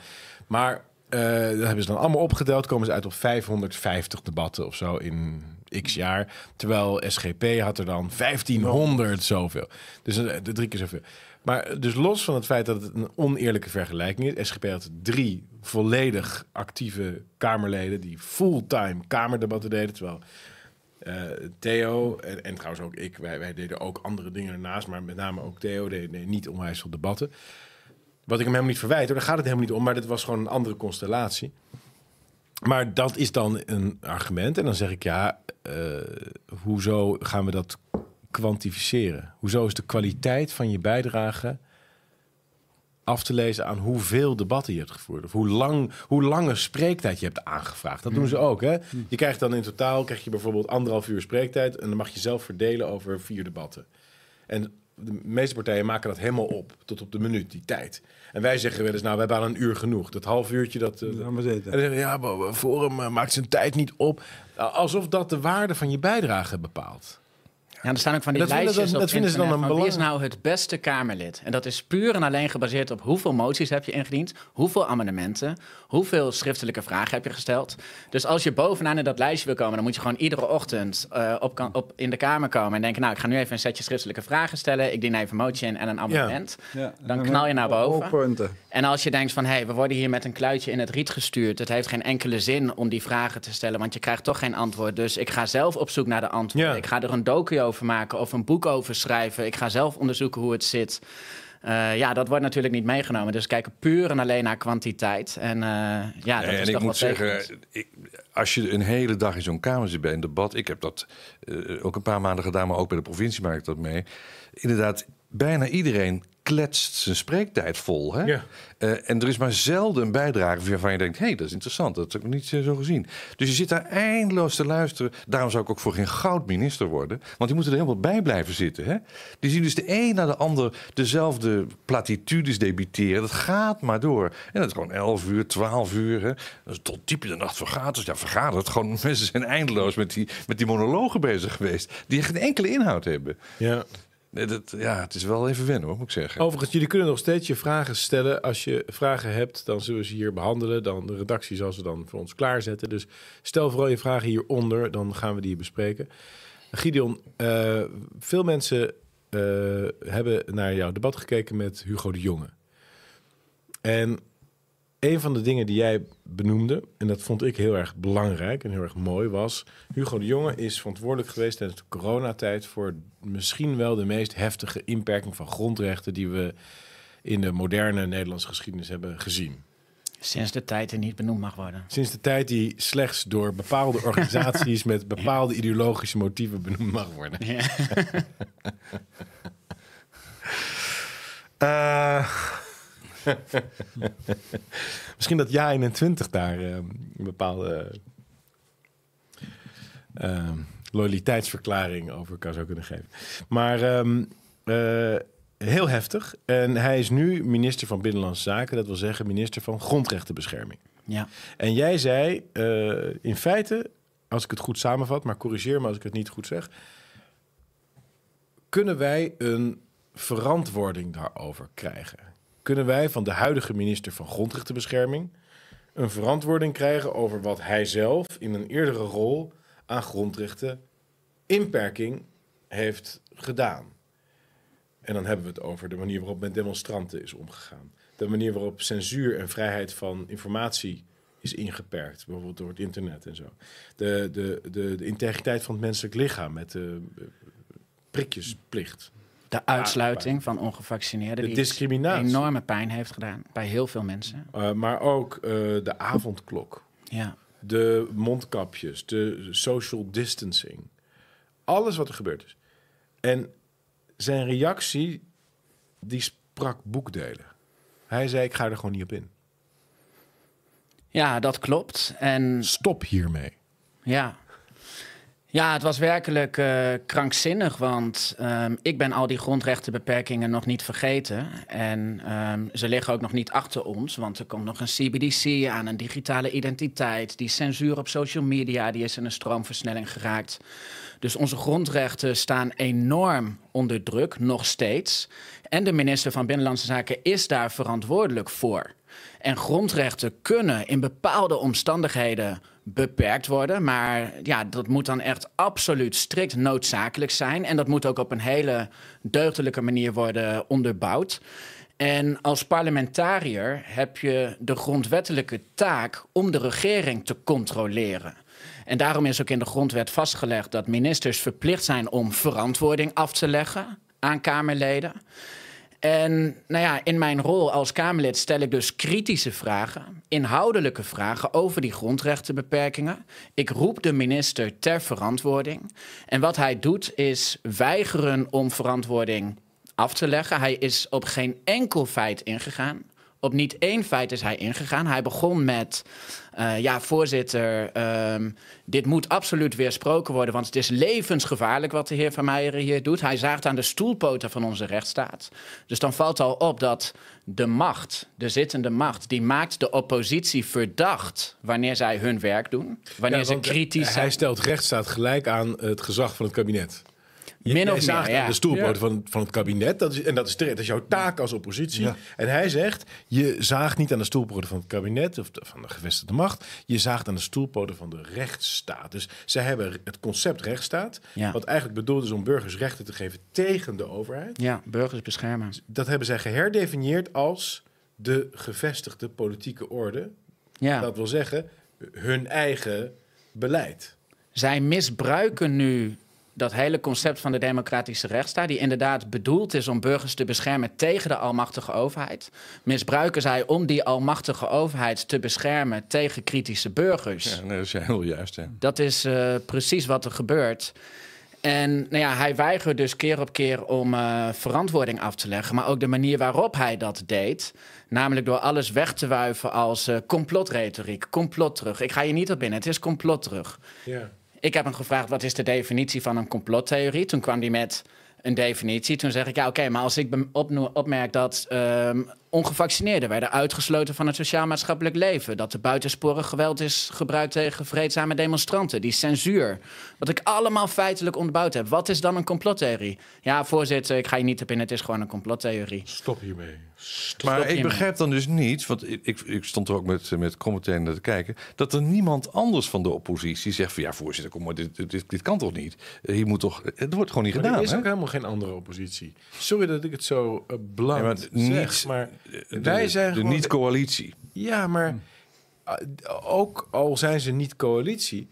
Maar eh dat hebben ze dan allemaal opgeteld, komen ze uit op 550 debatten of zo in x jaar. Terwijl SGP had er dan 1500 zoveel. Dus eh, de drie keer zoveel. Maar dus los van het feit dat het een oneerlijke vergelijking is. SGP had drie volledig actieve Kamerleden die fulltime Kamerdebatten deden. Terwijl eh, Theo en, en trouwens ook ik, wij, wij deden ook andere dingen ernaast. Maar met name ook Theo deed, deed niet onwijs veel debatten. Wat ik hem helemaal niet verwijt, hoor, daar gaat het helemaal niet om. Maar dit was gewoon een andere constellatie. Maar dat is dan een argument. En dan zeg ik ja, eh, hoezo gaan we dat kwantificeren? Hoezo is de kwaliteit van je bijdrage af te lezen aan hoeveel debatten je hebt gevoerd? Of hoe, lang, hoe lange spreektijd je hebt aangevraagd? Dat doen ze ook, hè? Je krijgt dan in totaal krijg je bijvoorbeeld anderhalf uur spreektijd... en dan mag je zelf verdelen over vier debatten. En de meeste partijen maken dat helemaal op, tot op de minuut, die tijd. En wij zeggen wel eens, nou, we hebben al een uur genoeg. Dat half uurtje, dat... eh, Laat maar zitten. en dan zeggen ze, ja, maar Forum eh, maakt zijn tijd niet op. Alsof dat de waarde van je bijdrage bepaalt. Ja, er staan ook van die Dat vinden- lijstjes dat- op dat vinden ze dan een van wie is belang- nou het beste Kamerlid? En dat is puur en alleen gebaseerd op hoeveel moties heb je ingediend, hoeveel amendementen, hoeveel schriftelijke vragen heb je gesteld. Dus als je bovenaan in dat lijstje wil komen, dan moet je gewoon iedere ochtend eh, op, op in de Kamer komen en denken, nou, ik ga nu even een setje schriftelijke vragen stellen, ik dien even een motie in en een amendement. Ja, Dan knal je naar boven. En als je denkt van, hé, hey, we worden hier met een kluitje in het riet gestuurd. Het heeft geen enkele zin om die vragen te stellen, want je krijgt toch geen antwoord. Dus ik ga zelf op zoek naar de antwoorden. Ja. Ik ga er een docu over maken of een boek over schrijven. Ik ga zelf onderzoeken hoe het zit. Eh, ja, dat wordt natuurlijk niet meegenomen. Dus kijken puur en alleen naar kwantiteit. En eh, ja, dat is en toch ik moet zeggen, ik, als je een hele dag in zo'n kamer zit bij een debat, ik heb dat eh, ook een paar maanden gedaan, maar ook bij de provincie maak ik dat mee. Inderdaad, bijna iedereen kletst zijn spreektijd vol. Hè? Ja. Eh, en er is maar zelden een bijdrage waarvan je denkt... hé, hey, dat is interessant, dat heb ik niet zo gezien. Dus je zit daar eindeloos te luisteren. Daarom zou ik ook voor geen goud minister worden. Want die moeten er helemaal bij blijven zitten. Hè? Die zien dus de een na de ander dezelfde platitudes debiteren. Dat gaat maar door. En dat is gewoon 11 uur, 12 uur. Hè? Dat is tot diep in de nacht vergaderd. Ja, vergaderd. Gewoon, mensen zijn eindeloos met die, met die monologen bezig geweest. Die geen enkele inhoud hebben. Ja. Ja, het is wel even wennen, hoor, moet ik zeggen. Overigens, jullie kunnen nog steeds je vragen stellen. Als je vragen hebt, dan zullen we ze hier behandelen. Dan de redactie zal ze dan voor ons klaarzetten. Dus stel vooral je vragen hieronder, dan gaan we die bespreken. Gideon, eh, veel mensen eh, hebben naar jouw debat gekeken met Hugo de Jonge. En een van de dingen die jij benoemde, en dat vond ik heel erg belangrijk en heel erg mooi, was... Hugo de Jonge is verantwoordelijk geweest tijdens de coronatijd... voor misschien wel de meest heftige inperking van grondrechten... die we in de moderne Nederlandse geschiedenis hebben gezien. Sinds de tijd er niet benoemd mag worden. Sinds de tijd die slechts door bepaalde organisaties... met bepaalde ideologische motieven benoemd mag worden. Ja. Eh, Misschien dat Ja 21 daar eh, een bepaalde eh, loyaliteitsverklaring over kan zou kunnen geven. Maar ehm, eh, heel heftig. En hij is nu minister van Binnenlandse Zaken. Dat wil zeggen minister van Grondrechtenbescherming. ja. En jij zei in feite, als ik het goed samenvat, maar corrigeer me als ik het niet goed zeg. Kunnen wij een verantwoording daarover krijgen? Kunnen wij van de huidige minister van Grondrechtenbescherming een verantwoording krijgen over wat hij zelf in een eerdere rol aan grondrechten inperking heeft gedaan? En dan hebben we het over de manier waarop met demonstranten is omgegaan. De manier waarop censuur en vrijheid van informatie is ingeperkt, bijvoorbeeld door het internet en zo. De, de, de, de integriteit van het menselijk lichaam met de eh, prikjesplicht. De uitsluiting van ongevaccineerden. De die discriminatie. enorme pijn heeft gedaan bij heel veel mensen. Uh, maar ook uh, de avondklok, Ja. de mondkapjes, de social distancing. Alles wat er gebeurd is. En zijn reactie, die sprak boekdelen. Hij zei, ik ga er gewoon niet op in. ja, dat klopt. En Stop hiermee. Ja. Ja, het was werkelijk eh, krankzinnig, want ehm, ik ben al die grondrechtenbeperkingen nog niet vergeten. En ehm, ze liggen ook nog niet achter ons, want er komt nog een CBDC aan, een digitale identiteit. Die censuur op social media, die is in een stroomversnelling geraakt. Dus onze grondrechten staan enorm onder druk, nog steeds. En de minister van Binnenlandse Zaken is daar verantwoordelijk voor. En grondrechten kunnen in bepaalde omstandigheden beperkt worden. Maar ja, dat moet dan echt absoluut strikt noodzakelijk zijn. En dat moet ook op een hele deugdelijke manier worden onderbouwd. En als parlementariër heb je de grondwettelijke taak om de regering te controleren. En daarom is ook in de grondwet vastgelegd dat ministers verplicht zijn om verantwoording af te leggen aan Kamerleden. En nou ja, in mijn rol als Kamerlid stel ik dus kritische vragen, inhoudelijke vragen over die grondrechtenbeperkingen. Ik roep de minister ter verantwoording. En wat hij doet is weigeren om verantwoording af te leggen. Hij is op geen enkel feit ingegaan. Op niet één feit is hij ingegaan. Hij begon met, uh, ja, voorzitter, um, dit moet absoluut weersproken worden, want het is levensgevaarlijk wat de heer Van Meijeren hier doet. Hij zaagt aan de stoelpoten van onze rechtsstaat. Dus dan valt al op dat de macht, de zittende macht, die maakt de oppositie verdacht wanneer zij hun werk doen. Wanneer Ja, ze kritisch Hij zijn. stelt rechtsstaat gelijk aan het gezag van het kabinet. Je, Min of zaagt meer, aan ja. de stoelpoot Ja. van, van het kabinet. Dat is, en dat is terecht. Dat is jouw taak als oppositie. Ja. En hij zegt, je zaagt niet aan de stoelpoten van het kabinet... of de- van de gevestigde macht. Je zaagt aan de stoelpoten van de rechtsstaat. Dus zij hebben het concept rechtsstaat... Ja. wat eigenlijk bedoeld is om burgers rechten te geven tegen de overheid. Ja, burgers beschermen. Dat hebben zij geherdefinieerd als de gevestigde politieke orde. Ja. Dat wil zeggen, hun eigen beleid. Zij misbruiken nu dat hele concept van de democratische rechtsstaat, die inderdaad bedoeld is om burgers te beschermen tegen de almachtige overheid, misbruiken zij om die almachtige overheid te beschermen tegen kritische burgers. Ja, nee, dat is heel juist. Hè. Dat is eh, precies wat er gebeurt. En nou ja, hij weigerde dus keer op keer om eh, verantwoording af te leggen. Maar ook de manier waarop hij dat deed. Namelijk door alles weg te wuiven als uh, complotretoriek. Complot terug. Ik ga je niet op in, het is complot terug. Ja. Ik heb hem gevraagd, wat is de definitie van een complottheorie? Toen kwam hij met een definitie. Toen zeg ik, ja oké, maar als ik opmerk dat um, ongevaccineerden werden uitgesloten van het sociaal-maatschappelijk leven. Dat de buitensporig geweld is gebruikt tegen vreedzame demonstranten. Die censuur. Wat ik allemaal feitelijk ontbouwd heb. Wat is dan een complottheorie? Ja, voorzitter, ik ga je niet op in. Het is gewoon een complottheorie. Stop hiermee. Stop maar ik begrijp dan dus niet, want ik, ik stond er ook met, met commentaar naar te kijken, dat er niemand anders van de oppositie zegt van ja, voorzitter, kom maar, dit, dit, dit kan toch niet? Hier moet toch, het wordt gewoon niet gedaan. Er is hè? ook helemaal geen andere oppositie. Sorry dat ik het zo uh, zeg, maar wij zijn de niet-coalitie. Ja, maar uh, ook al zijn ze niet coalitie,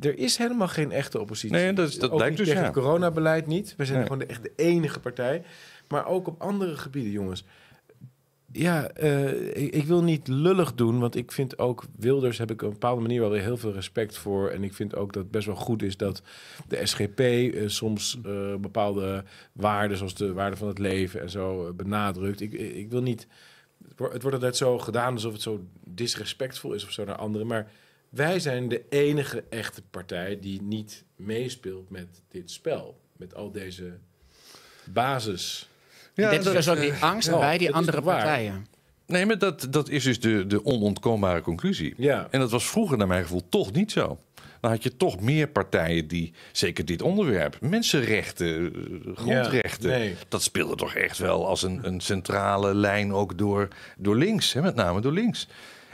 er is helemaal geen echte oppositie. Nee, dat, dat lijkt dus tegen ja. het coronabeleid niet. We zijn nee. gewoon de, echt de enige partij. Maar ook op andere gebieden, jongens. Ja, uh, ik, wil niet lullig doen, want ik vind ook Wilders heb ik op een bepaalde manier wel weer heel veel respect voor. En ik vind ook dat het best wel goed is dat de SGP uh, soms uh, bepaalde waarden, zoals de waarde van het leven en zo, benadrukt. Ik, ik wil niet. Het wordt altijd zo gedaan alsof het zo disrespectvol is of zo naar anderen. Maar wij zijn de enige echte partij die niet meespeelt met dit spel. Met al deze basis. Ja, dit is dus ook die angst ja, bij die andere partijen. Nee, maar dat, dat is dus de, de onontkoombare conclusie. Ja. En dat was vroeger naar mijn gevoel toch niet zo. Dan had je toch meer partijen die, zeker dit onderwerp, mensenrechten, grondrechten, ja, nee. dat speelde toch echt wel als een, een centrale lijn ook door, door links, hè, met name door links.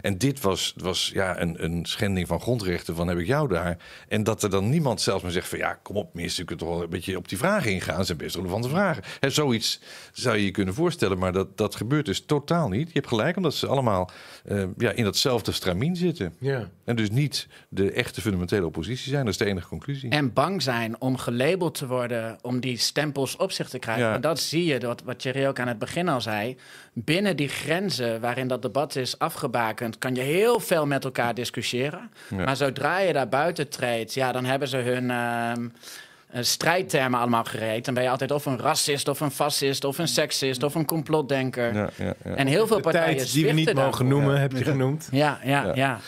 En dit was, was ja, een, een schending van grondrechten van heb ik jou daar. En dat er dan niemand zelfs maar zegt van ja, kom op, mensen kunnen toch wel een beetje op die vragen ingaan. Dat zijn best relevante vragen. En zoiets zou je je kunnen voorstellen, maar dat, dat gebeurt dus totaal niet. Je hebt gelijk, omdat ze allemaal uh, ja, in datzelfde stramien zitten. Ja. En dus niet de echte fundamentele oppositie zijn. Dat is de enige conclusie. En bang zijn om gelabeld te worden, om die stempels op zich te krijgen. Ja. En dat zie je, dat, wat Jerry ook aan het begin al zei. Binnen die grenzen waarin dat debat is afgebakend, kan je heel veel met elkaar discussiëren. Ja. Maar zodra je daar buiten treedt, ja, dan hebben ze hun uh, strijdtermen allemaal gereed. Dan ben je altijd of een racist, of een fascist, of een seksist, of een complotdenker. Ja, ja, ja. En heel veel De partijen tijd die we niet mogen daarvoor. noemen, heb je genoemd. Ja, ja, Ja. ja.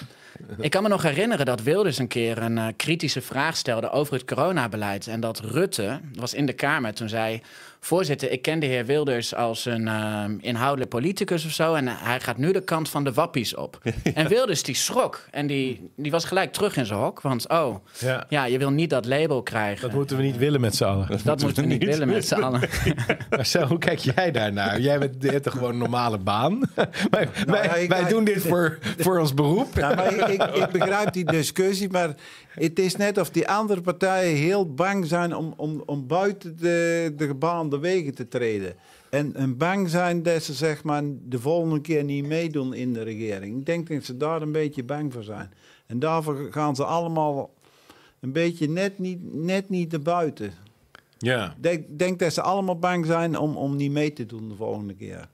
Ik kan me nog herinneren dat Wilders een keer een eh, kritische vraag stelde over het coronabeleid. En dat Rutte was in de Kamer toen zei... Voorzitter, ik ken de heer Wilders als een eh, inhoudelijk politicus of zo... en hij gaat nu de kant van de wappies op. En Wilders die schrok en die, die was gelijk terug in zijn hok. Want oh, Ja. ja, je wil niet dat label krijgen. Dat moeten we niet willen met z'n allen. Dat moeten we niet willen met z'n allen. Marcel, hoe kijk jij daarnaar? Jij bent, hebt toch gewoon een normale baan? wij wij, ja, ik- wij ik- doen dit voor, voor ons beroep. Ja, maar ik, ik, ik begrijp die discussie, maar het is net of die andere partijen heel bang zijn om, om, om buiten de, de gebaande wegen te treden. En, en bang zijn dat ze zeg maar, de volgende keer niet meedoen in de regering. Ik denk dat ze daar een beetje bang voor zijn. En daarvoor gaan ze allemaal een beetje net niet, net niet naar buiten. Ja. Ik denk, denk dat ze allemaal bang zijn om, om niet mee te doen de volgende keer.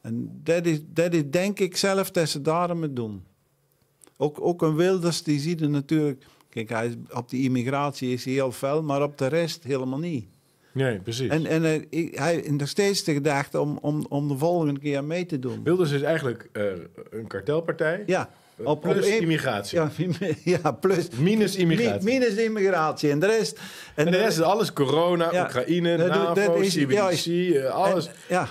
En dat is, dat is denk ik zelf dat ze daarom het doen. Ook, ook een Wilders, die ziet er natuurlijk... Kijk, hij is, op die immigratie is hij heel fel, maar op de rest helemaal niet. Nee, precies. En, en eh, ik- hij heeft nog steeds de gedachte om, om, om de volgende keer mee te doen. Wilders is eigenlijk eh, een kartelpartij. Ja, op, plus op immigratie. Ja, ja, plus. Minus immigratie. Mi- Minus immigratie. En de rest... en de rest is alles corona, Ja. Oekraïne, NAVO, CBDC, eh, alles. En, ja.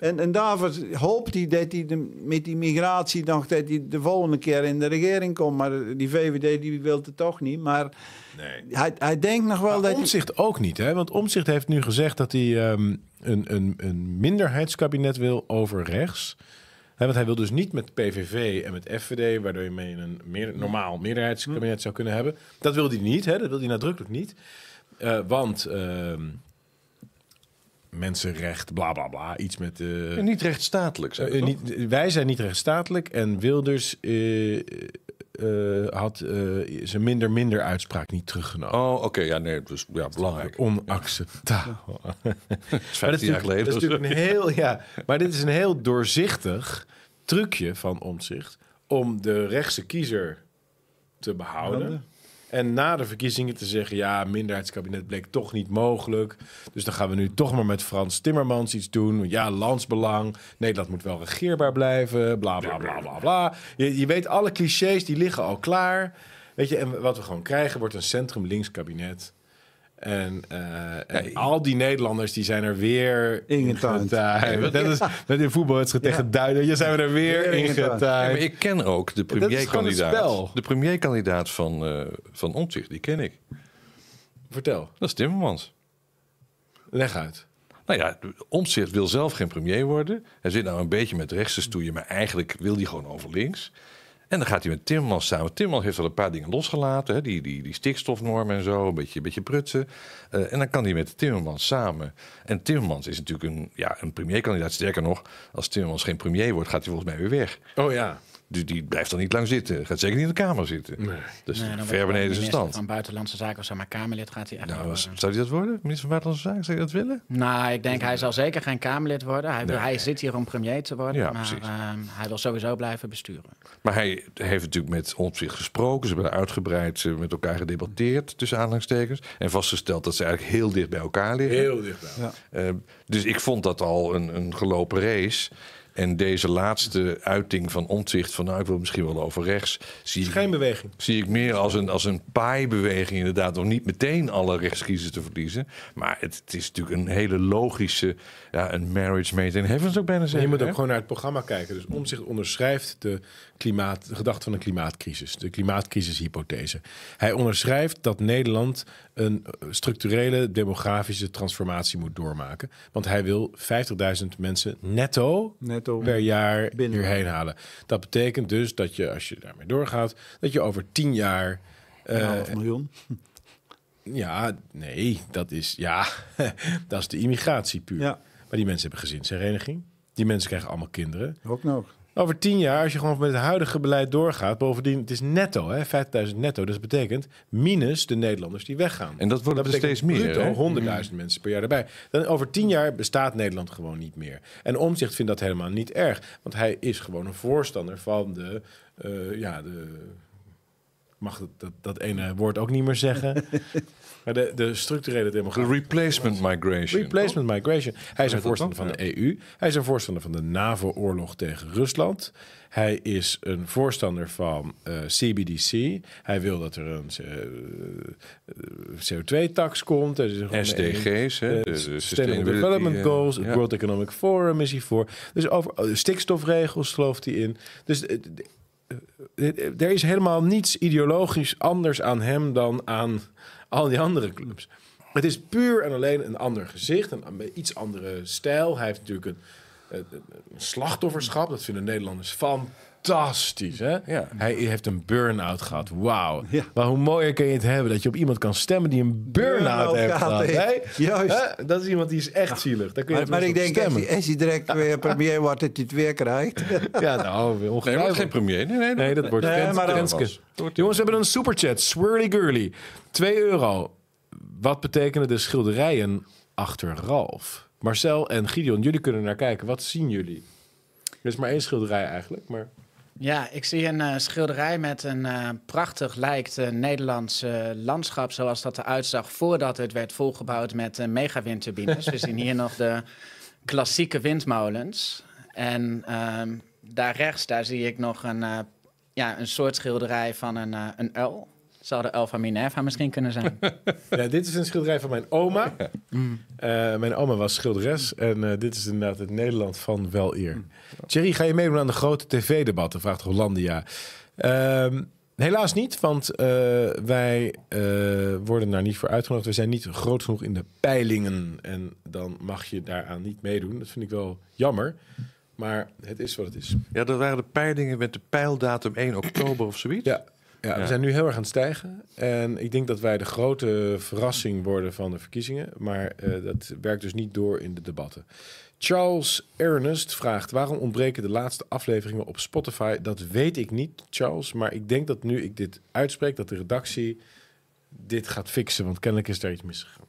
En, en daarvoor hoopt hij dat hij de, met die migratie nog dat hij de volgende keer in de regering komt. Maar die VVD die wil het toch niet. Maar Nee. hij, hij denkt nog wel dat hij... Omzicht ook niet, hè? Want Omzicht heeft nu gezegd dat hij ehm, een, een, een minderheidskabinet wil over rechts. Hè, want hij wil dus niet met PVV en met FVD, waardoor je mee een meer, normaal meerderheidskabinet zou kunnen hebben. Dat wil hij niet, hè? Dat wil hij nadrukkelijk niet. Eh, want ehm, mensenrecht, bla bla bla, iets met. eh, En niet rechtsstatelijk. Zeg, eh, niet, wij zijn niet rechtsstatelijk en Wilders eh, eh, had eh, zijn minder minder uitspraak niet teruggenomen. Oh, oké. ja, nee, dus ja, belangrijk. Onacceptabel. Dat is Maar dat 15 is jaar geleden. Dat is natuurlijk een heel, ja, maar dit is een heel doorzichtig trucje van omzicht om de rechtse kiezer te behouden. En na de verkiezingen te zeggen, ja, minderheidskabinet bleek toch niet mogelijk. Dus dan gaan we nu toch maar met Frans Timmermans iets doen. Ja, landsbelang. Nederland moet wel regeerbaar blijven. Bla bla bla bla bla. Je, je weet, alle clichés die liggen al klaar. Weet je, en wat we gewoon krijgen wordt een centrum-links kabinet. En, eh, en al die Nederlanders die zijn er weer Ingetuind. Dat is met een voetbalwedstrijd Ja. tegen Duitsland. Je zijn we er weer ingetuind. Ja, ik ken ook de premierkandidaat. spel. De premierkandidaat van, eh van Omtzigt, die ken ik. Vertel, Dat is Timmermans. leg uit. Nou ja, Omtzigt wil zelf geen premier worden. Hij zit nou een beetje met rechts te stoeien, maar eigenlijk wil hij gewoon over links. En dan gaat hij met Timmermans samen. Timmermans heeft al een paar dingen losgelaten. Hè? Die, die, die stikstofnormen en zo, een beetje, een beetje prutsen. Eh, en dan kan hij met Timmermans samen. En Timmermans is natuurlijk een, ja, een premierkandidaat. Sterker nog, als Timmermans geen premier wordt, gaat hij volgens mij weer weg. Oh ja. Die blijft dan niet lang zitten. Gaat zeker niet in de Kamer zitten. Nee. Dus Nee, ver hij beneden zijn stand. Van Buitenlandse Zaken of zo, maar Kamerlid gaat hij echt Nou, was- zou hij dat worden? Minister van Buitenlandse Zaken? Zou je dat willen? Nou, ik denk hij zal zeker geen Kamerlid worden. Hij, wil- Nee. hij zit hier om premier te worden, Ja, maar precies. ehm, hij wil sowieso blijven besturen. Maar hij heeft natuurlijk met Omtzigt gesproken. Ze hebben uitgebreid eh, met elkaar gedebatteerd, tussen aanhalingstekens. En vastgesteld dat ze eigenlijk heel dicht bij elkaar liggen. Heel dichtbij. Ja. Eh, dus ik vond dat al een, een gelopen race. En deze laatste uiting van Omtzigt, van nou, ik wil misschien wel over rechts, zie ik, Schijnbeweging. zie ik meer als een, als een paaibeweging inderdaad. Om niet meteen alle rechtskiezers te verliezen. Maar het, het is natuurlijk een hele logische, ja, een marriage made in heaven zou ik bijna En zeggen. je moet ook hè? gewoon naar het programma kijken. Dus Omtzigt onderschrijft de, klimaat, de gedachte van een klimaatcrisis. De klimaatcrisishypothese. Hij onderschrijft dat Nederland een structurele demografische transformatie moet doormaken. Want hij wil 50.000 mensen netto Netto. per jaar Binnen. hierheen halen. Dat betekent dus dat je, als je daarmee doorgaat, dat je over 10 jaar... Een eh, half miljoen. ja, nee, dat is, ja, dat is de immigratie puur. Ja, Maar die mensen hebben gezinshereniging. Die mensen krijgen allemaal kinderen. ook nog. Over tien jaar, als je gewoon met het huidige beleid doorgaat, bovendien, het is netto, hè, 50.000 netto. Dus dat betekent minus de Nederlanders die weggaan. En dat worden er betekent steeds meer. 100.000 mensen per jaar erbij. Dan over tien jaar bestaat Nederland gewoon niet meer. En Omzicht vindt dat helemaal niet erg. Want hij is gewoon een voorstander van de... eh, ja, de mag dat, dat, dat ene woord ook niet meer zeggen. maar de, de structurele De demografie. replacement migration. Replacement migration. Hij is een voorstander van de EU. Hij is een voorstander van de NAVO-oorlog tegen Rusland. Hij is een voorstander van eh, CBDC. Hij wil dat er een CO2-tax komt. Er is gewoon een- SDG's, hè? eh, de- de Sustainable Development eh, Goals, het ja. World Economic Forum is hij voor. Dus over stikstofregels gelooft hij in. Dus eh, eh, eh, er is helemaal niets ideologisch anders aan hem dan aan al die andere clubs. Het is puur en alleen een ander gezicht, een, iets andere stijl. Hij heeft natuurlijk een, slachtofferschap. Dat vinden Nederlanders fantastisch. Hè? Ja. Hij heeft een burn-out gehad. Wauw. Ja. Maar hoe mooier kun je het hebben dat je op iemand kan stemmen die een burn-out Burn-out heeft gehad hè? Juist. Hè? Dat is iemand die is echt zielig. Daar kun je Maar, maar ik denk, stemmen. hij, als hij direct weer premier wordt, dat hij het weer krijgt. Ja, nou, Nee, wordt ongetwijfeld. geen premier. Nee, nee, Nee, dat wordt Nee, maar Renske. Jongens, we hebben een superchat. Swirly Girly. 2 euro. Wat betekenen de schilderijen achter Ralf? Marcel en Gideon, jullie kunnen naar kijken. Wat zien jullie? Er is maar één schilderij eigenlijk, maar... Ja, ik zie een eh, schilderij met een eh, prachtig lijkt eh, Nederlands landschap zoals dat eruit zag voordat het werd volgebouwd met megawindturbines. We zien hier nog de klassieke windmolens. En ehm, daar rechts, daar zie ik nog een, ja, een soort schilderij van een, een uil. Zou de van Minerva misschien kunnen zijn? Ja, dit is een schilderij van mijn oma. Eh, mijn oma was schilderes. En eh, dit is inderdaad het Nederland van wel eer. Thierry, ga je meedoen aan de grote tv-debatten? Vraagt Hollandia. Ehm, helaas niet, want eh, wij eh, worden daar niet voor uitgenodigd. We zijn niet groot genoeg in de peilingen. En dan mag je daaraan niet meedoen. Dat vind ik wel jammer. Maar het is wat het is. Ja, dat waren de peilingen met de peildatum 1 oktober of zoiets. Ja. Ja, we zijn nu heel erg aan het stijgen. En ik denk dat wij de grote verrassing worden van de verkiezingen. Maar eh, dat werkt dus niet door in de debatten. Charles Ernest vraagt: waarom ontbreken de laatste afleveringen op Spotify? Dat weet ik niet, Charles. Maar ik denk dat nu ik dit uitspreek, dat de redactie dit gaat fixen. Want kennelijk is daar iets misgegaan.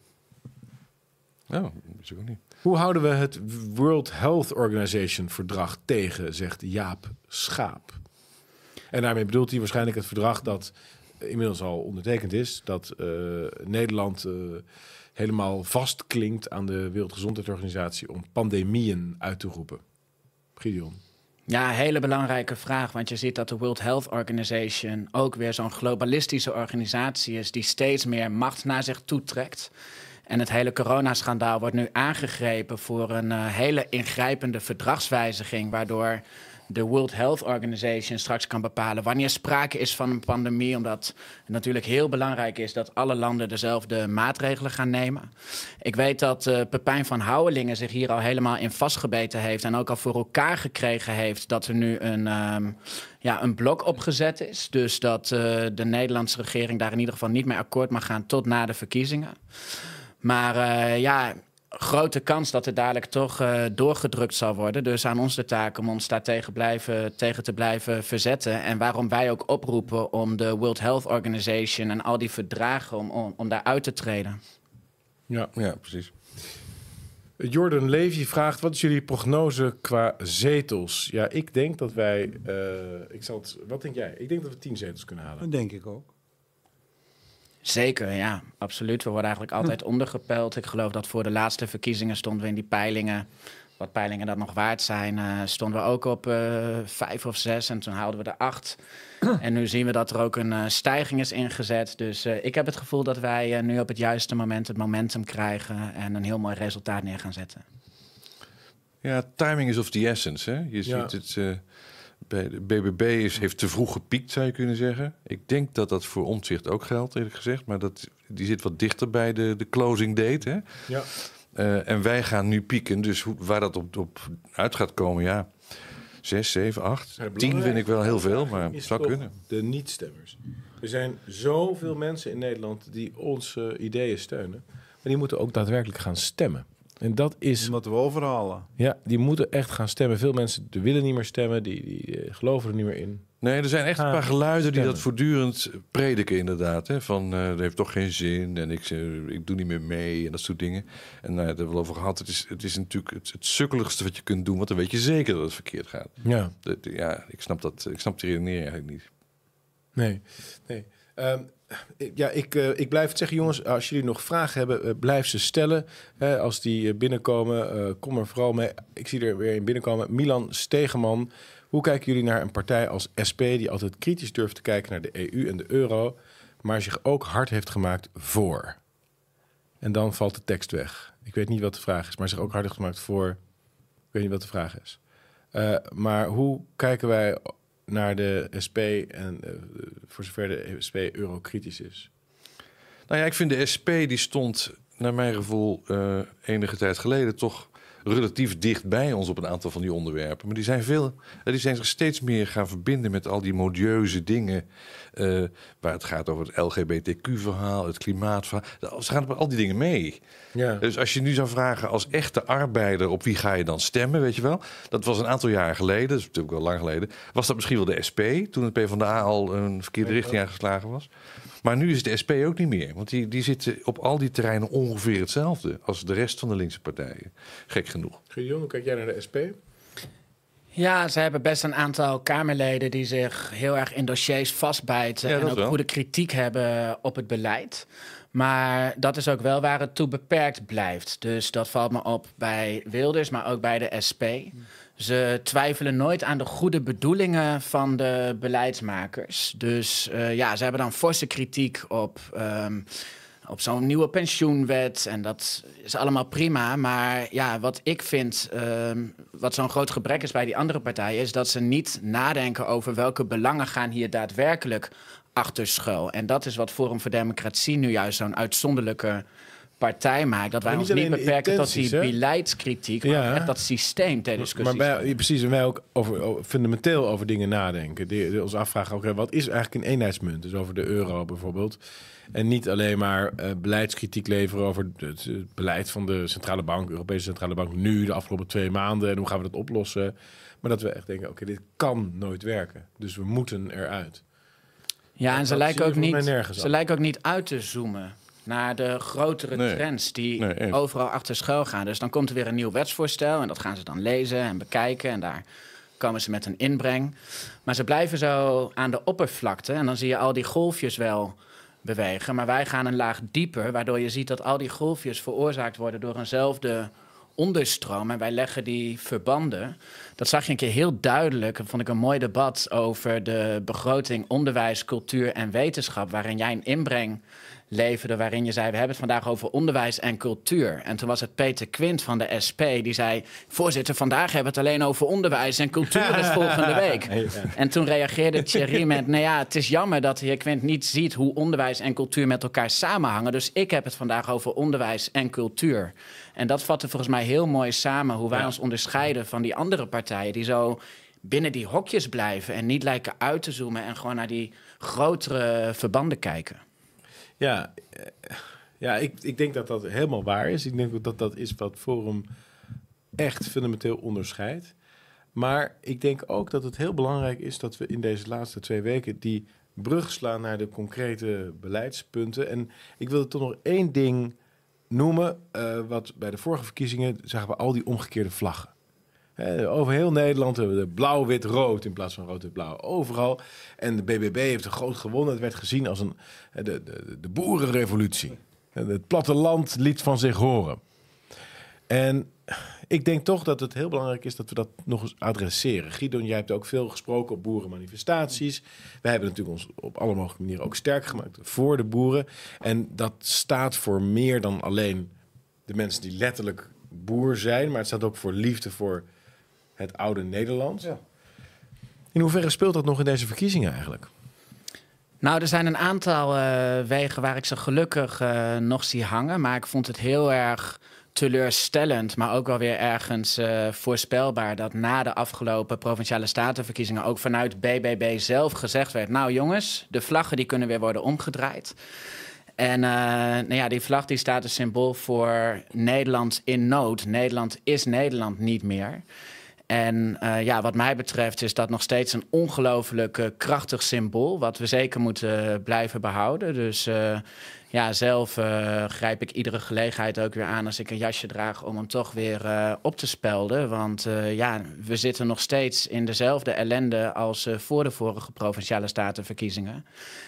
Oh, dat ook niet. Hoe houden we het World Health Organization verdrag tegen, zegt Jaap Schaap. En daarmee bedoelt hij waarschijnlijk het verdrag dat inmiddels al ondertekend is, dat eh, Nederland eh, helemaal vastklinkt aan de Wereldgezondheidsorganisatie om pandemieën uit te roepen. Gideon. Ja, hele belangrijke vraag. Want je ziet dat de World Health Organization ook weer zo'n globalistische organisatie is die steeds meer macht naar zich toetrekt. En het hele coronaschandaal wordt nu aangegrepen voor een uh, hele ingrijpende verdragswijziging, waardoor de World Health Organization straks kan bepalen wanneer sprake is van een pandemie. Omdat het natuurlijk heel belangrijk is dat alle landen dezelfde maatregelen gaan nemen. Ik weet dat uh, Pepijn van Houwelingen zich hier al helemaal in vastgebeten heeft. En ook al voor elkaar gekregen heeft dat er nu een, um, ja, een blok opgezet is. Dus dat uh, de Nederlandse regering daar in ieder geval niet mee akkoord mag gaan tot na de verkiezingen. Maar uh, ja, grote kans dat het dadelijk toch uh, doorgedrukt zal worden. Dus aan ons de taak om ons daar tegen, blijven, tegen te blijven verzetten. En waarom wij ook oproepen om de World Health Organization en al die verdragen om, om, om daar uit te treden. Ja, ja precies. Jordan Levy vraagt: wat is jullie prognose qua zetels? Ja, ik denk dat wij. Uh, ik zal het, wat denk jij? Ik denk dat we tien zetels kunnen halen. Dat denk ik ook. Zeker, ja, absoluut. We worden eigenlijk altijd hm. ondergepeld. Ik geloof dat voor de laatste verkiezingen stonden we in die peilingen, wat peilingen dat nog waard zijn, uh, stonden we ook op uh, vijf of zes en toen haalden we er acht. en nu zien we dat er ook een uh, stijging is ingezet. Dus ik heb het gevoel dat wij nu op het juiste moment het momentum krijgen en een heel mooi resultaat neer gaan zetten. Ja, timing is of the essence. Hè? Je ja. ziet het bij de BBB is, heeft te vroeg gepiekt, zou je kunnen zeggen. Ik denk dat dat voor omzicht ook geldt, eerlijk gezegd. Maar dat, die zit wat dichter bij de, de closing date. Hè? Ja. Uh, en wij gaan nu pieken. Dus hoe, waar dat op, op uit gaat komen, ja. Zes, zeven, acht, ja, tien vind ik wel heel veel, maar het zou kunnen. De niet-stemmers. Er zijn zoveel mensen in Nederland die onze ideeën steunen. Maar die moeten ook daadwerkelijk gaan stemmen. En dat is... Moeten we overhalen. Ja, die moeten echt gaan stemmen. Veel mensen willen niet meer stemmen, die, die uh, geloven er niet meer in. Nee, er zijn echt een paar geluiden stemmen. die dat voortdurend prediken inderdaad. Hè? Van, uh, dat heeft toch geen zin en ik, uh, ik doe niet meer mee en dat soort dingen. En daar hebben we over gehad. Het is, het is natuurlijk het, het sukkeligste wat je kunt doen, want dan weet je zeker dat het verkeerd gaat. Ja, de, de, ja ik, snap dat, ik snap die redenering eigenlijk niet. Nee, nee. Um, ja, ik, uh, ik blijf het zeggen, jongens. Als jullie nog vragen hebben, uh, blijf ze stellen. Als die binnenkomen, kom er vooral mee. Ik zie er weer in binnenkomen. Milan Stegeman. Hoe kijken jullie naar een partij als SP... die altijd kritisch durft te kijken naar de EU en de euro... maar zich ook hard heeft gemaakt voor? En dan valt de tekst weg. Ik weet niet wat de vraag is, maar zich ook hard heeft gemaakt voor... Ik weet niet wat de vraag is. maar hoe kijken wij naar de SP en uh, voor zover de SP eurokritisch is? Nou ja, ik vind de SP die stond naar mijn gevoel uh, enige tijd geleden toch relatief dicht bij ons op een aantal van die onderwerpen. Maar die zijn, veel, die zijn zich steeds meer gaan verbinden met al die modieuze dingen. Uh, waar het gaat over het LGBTQ-verhaal, het klimaatverhaal. Ze gaan op al die dingen mee. Ja. Dus als je nu zou vragen als echte arbeider op wie ga je dan stemmen, weet je wel? Dat was een aantal jaren geleden, dat is natuurlijk wel lang geleden. Was dat misschien wel de SP, toen het PvdA al een verkeerde richting aangeslagen was? Maar nu is de SP ook niet meer. Want die, die zitten op al die terreinen ongeveer hetzelfde als de rest van de linkse partijen. Gek genoeg. Gideon, hoe kijk jij naar de SP? Ja, ze hebben best een aantal Kamerleden die zich heel erg in dossiers vastbijten. Ja, en ook wel. goede kritiek hebben op het beleid. Maar dat is ook wel waar het toe beperkt blijft. Dus dat valt me op bij Wilders, maar ook bij de SP. Ze twijfelen nooit aan de goede bedoelingen van de beleidsmakers. Dus uh, ja, ze hebben dan forse kritiek op, um, op zo'n nieuwe pensioenwet. En dat is allemaal prima. Maar ja, wat ik vind, um, wat zo'n groot gebrek is bij die andere partijen, is dat ze niet nadenken over welke belangen gaan hier daadwerkelijk achter schuil. En dat is wat Forum voor Democratie nu juist zo'n uitzonderlijke partij maakt. Dat wij ons niet beperken tot die beleidskritiek, maar ja. echt dat systeem ter discussie. Maar bij, precies, en wij ook over, over, fundamenteel over dingen nadenken. Die, die ons afvragen, ook, wat is eigenlijk een eenheidsmunt? Dus over de euro bijvoorbeeld. En niet alleen maar uh, beleidskritiek leveren over het, het, beleid van de centrale bank, Europese centrale bank, nu de afgelopen twee maanden en hoe gaan we dat oplossen. Maar dat we echt denken, oké, dit kan nooit werken. Dus we moeten eruit. Ja, en ze lijken, ook niet, ze lijken ook niet uit te zoomen naar de grotere trends die overal achter schuil gaan. Dus dan komt er weer een nieuw wetsvoorstel en dat gaan ze dan lezen en bekijken en daar komen ze met een inbreng. Maar ze blijven zo aan de oppervlakte en dan zie je al die golfjes wel bewegen. Maar wij gaan een laag dieper, waardoor je ziet dat al die golfjes veroorzaakt worden door eenzelfde onderstroom. En wij leggen die verbanden. Dat zag je een keer heel duidelijk. Dat vond ik een mooi debat over de begroting onderwijs, cultuur en wetenschap. Waarin jij een inbreng leverde waarin je zei... we hebben het vandaag over onderwijs en cultuur. En toen was het Peter Quint van de SP die zei... voorzitter, vandaag hebben we het alleen over onderwijs en cultuur is volgende week. En toen reageerde Thierry met... nou ja, het is jammer dat de heer Quint niet ziet hoe onderwijs en cultuur met elkaar samenhangen. Dus ik heb het vandaag over onderwijs en cultuur. En dat vatte volgens mij heel mooi samen hoe wij Ja. ons onderscheiden van die andere partijen... die zo binnen die hokjes blijven en niet lijken uit te zoomen... en gewoon naar die grotere verbanden kijken. Ja, eh, ja ik, ik denk dat dat helemaal waar is. Ik denk dat dat is wat Forum echt fundamenteel onderscheidt. Maar ik denk ook dat het heel belangrijk is dat we in deze laatste twee weken die brug slaan naar de concrete beleidspunten. En ik wil toch nog één ding noemen. eh, wat bij de vorige verkiezingen zagen we al die omgekeerde vlaggen. Hè, over heel Nederland hebben we de blauw, wit, rood in plaats van rood, wit, blauw. Overal. En de BBB heeft een groot gewonnen. Het werd gezien als een, hè, de, de, de boerenrevolutie. En Het platteland liet van zich horen. En ik denk toch dat het heel belangrijk is dat we dat nog eens adresseren. Guido, jij hebt ook veel gesproken op boerenmanifestaties. Wij hebben natuurlijk ons op alle mogelijke manieren ook sterk gemaakt voor de boeren. En dat staat voor meer dan alleen de mensen die letterlijk boer zijn. Maar het staat ook voor liefde voor het oude Nederland. Ja. In hoeverre speelt dat nog in deze verkiezingen eigenlijk? Nou, er zijn een aantal eh, wegen waar ik ze gelukkig eh, nog zie hangen. Maar ik vond het heel erg teleurstellend, maar ook wel weer ergens eh, voorspelbaar... dat na de afgelopen Provinciale Statenverkiezingen... ook vanuit BBB zelf gezegd werd... nou jongens, de vlaggen die kunnen weer worden omgedraaid. En eh, nou ja, die vlag die staat een symbool voor Nederland in nood. Nederland is Nederland niet meer. En eh, ja, wat mij betreft is dat nog steeds een ongelooflijk eh, krachtig symbool, wat we zeker moeten eh, blijven behouden. Dus ja, zelf grijp ik iedere gelegenheid ook weer aan als ik een jasje draag om hem toch weer op te spelden. Want ja, we zitten nog steeds in dezelfde ellende als voor de vorige provinciale statenverkiezingen.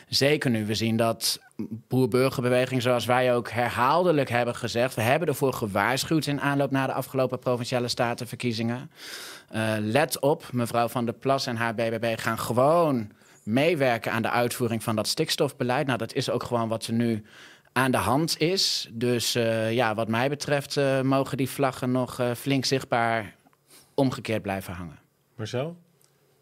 Zeker nu we zien dat boer-burgerbeweging, zoals wij ook herhaaldelijk hebben gezegd, we hebben ervoor gewaarschuwd in aanloop naar de afgelopen provinciale statenverkiezingen. Eh, let op, mevrouw Van der Plas en haar BBB gaan gewoon meewerken aan de uitvoering van dat stikstofbeleid. Nou, dat is ook gewoon wat er nu aan de hand is. Dus eh, ja, wat mij betreft eh, mogen die vlaggen nog eh, flink zichtbaar omgekeerd blijven hangen. Marcel?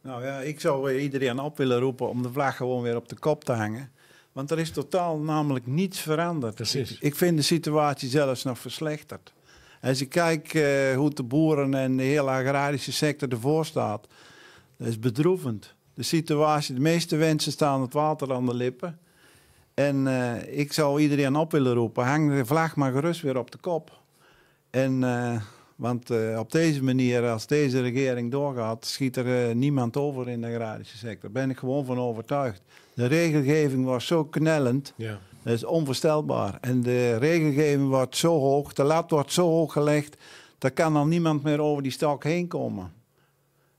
Nou ja, ik zou iedereen op willen roepen om de vlag gewoon weer op de kop te hangen. Want er is totaal namelijk niets veranderd. Precies. Ik, ik vind de situatie zelfs nog verslechterd. Als ik kijk eh, hoe de boeren en de hele agrarische sector ervoor staat, dat is bedroevend. De situatie, de meeste mensen staan het water aan de lippen. En eh, ik zou iedereen op willen roepen, hang de vlag maar gerust weer op de kop. En, eh, want op deze manier, als deze regering doorgaat, schiet er niemand over in de agrarische sector. Daar ben ik gewoon van overtuigd. De regelgeving was zo knellend. Dat is onvoorstelbaar. En de regelgeving wordt zo hoog, de lat wordt zo hoog gelegd, daar kan dan niemand meer over die stok heen komen.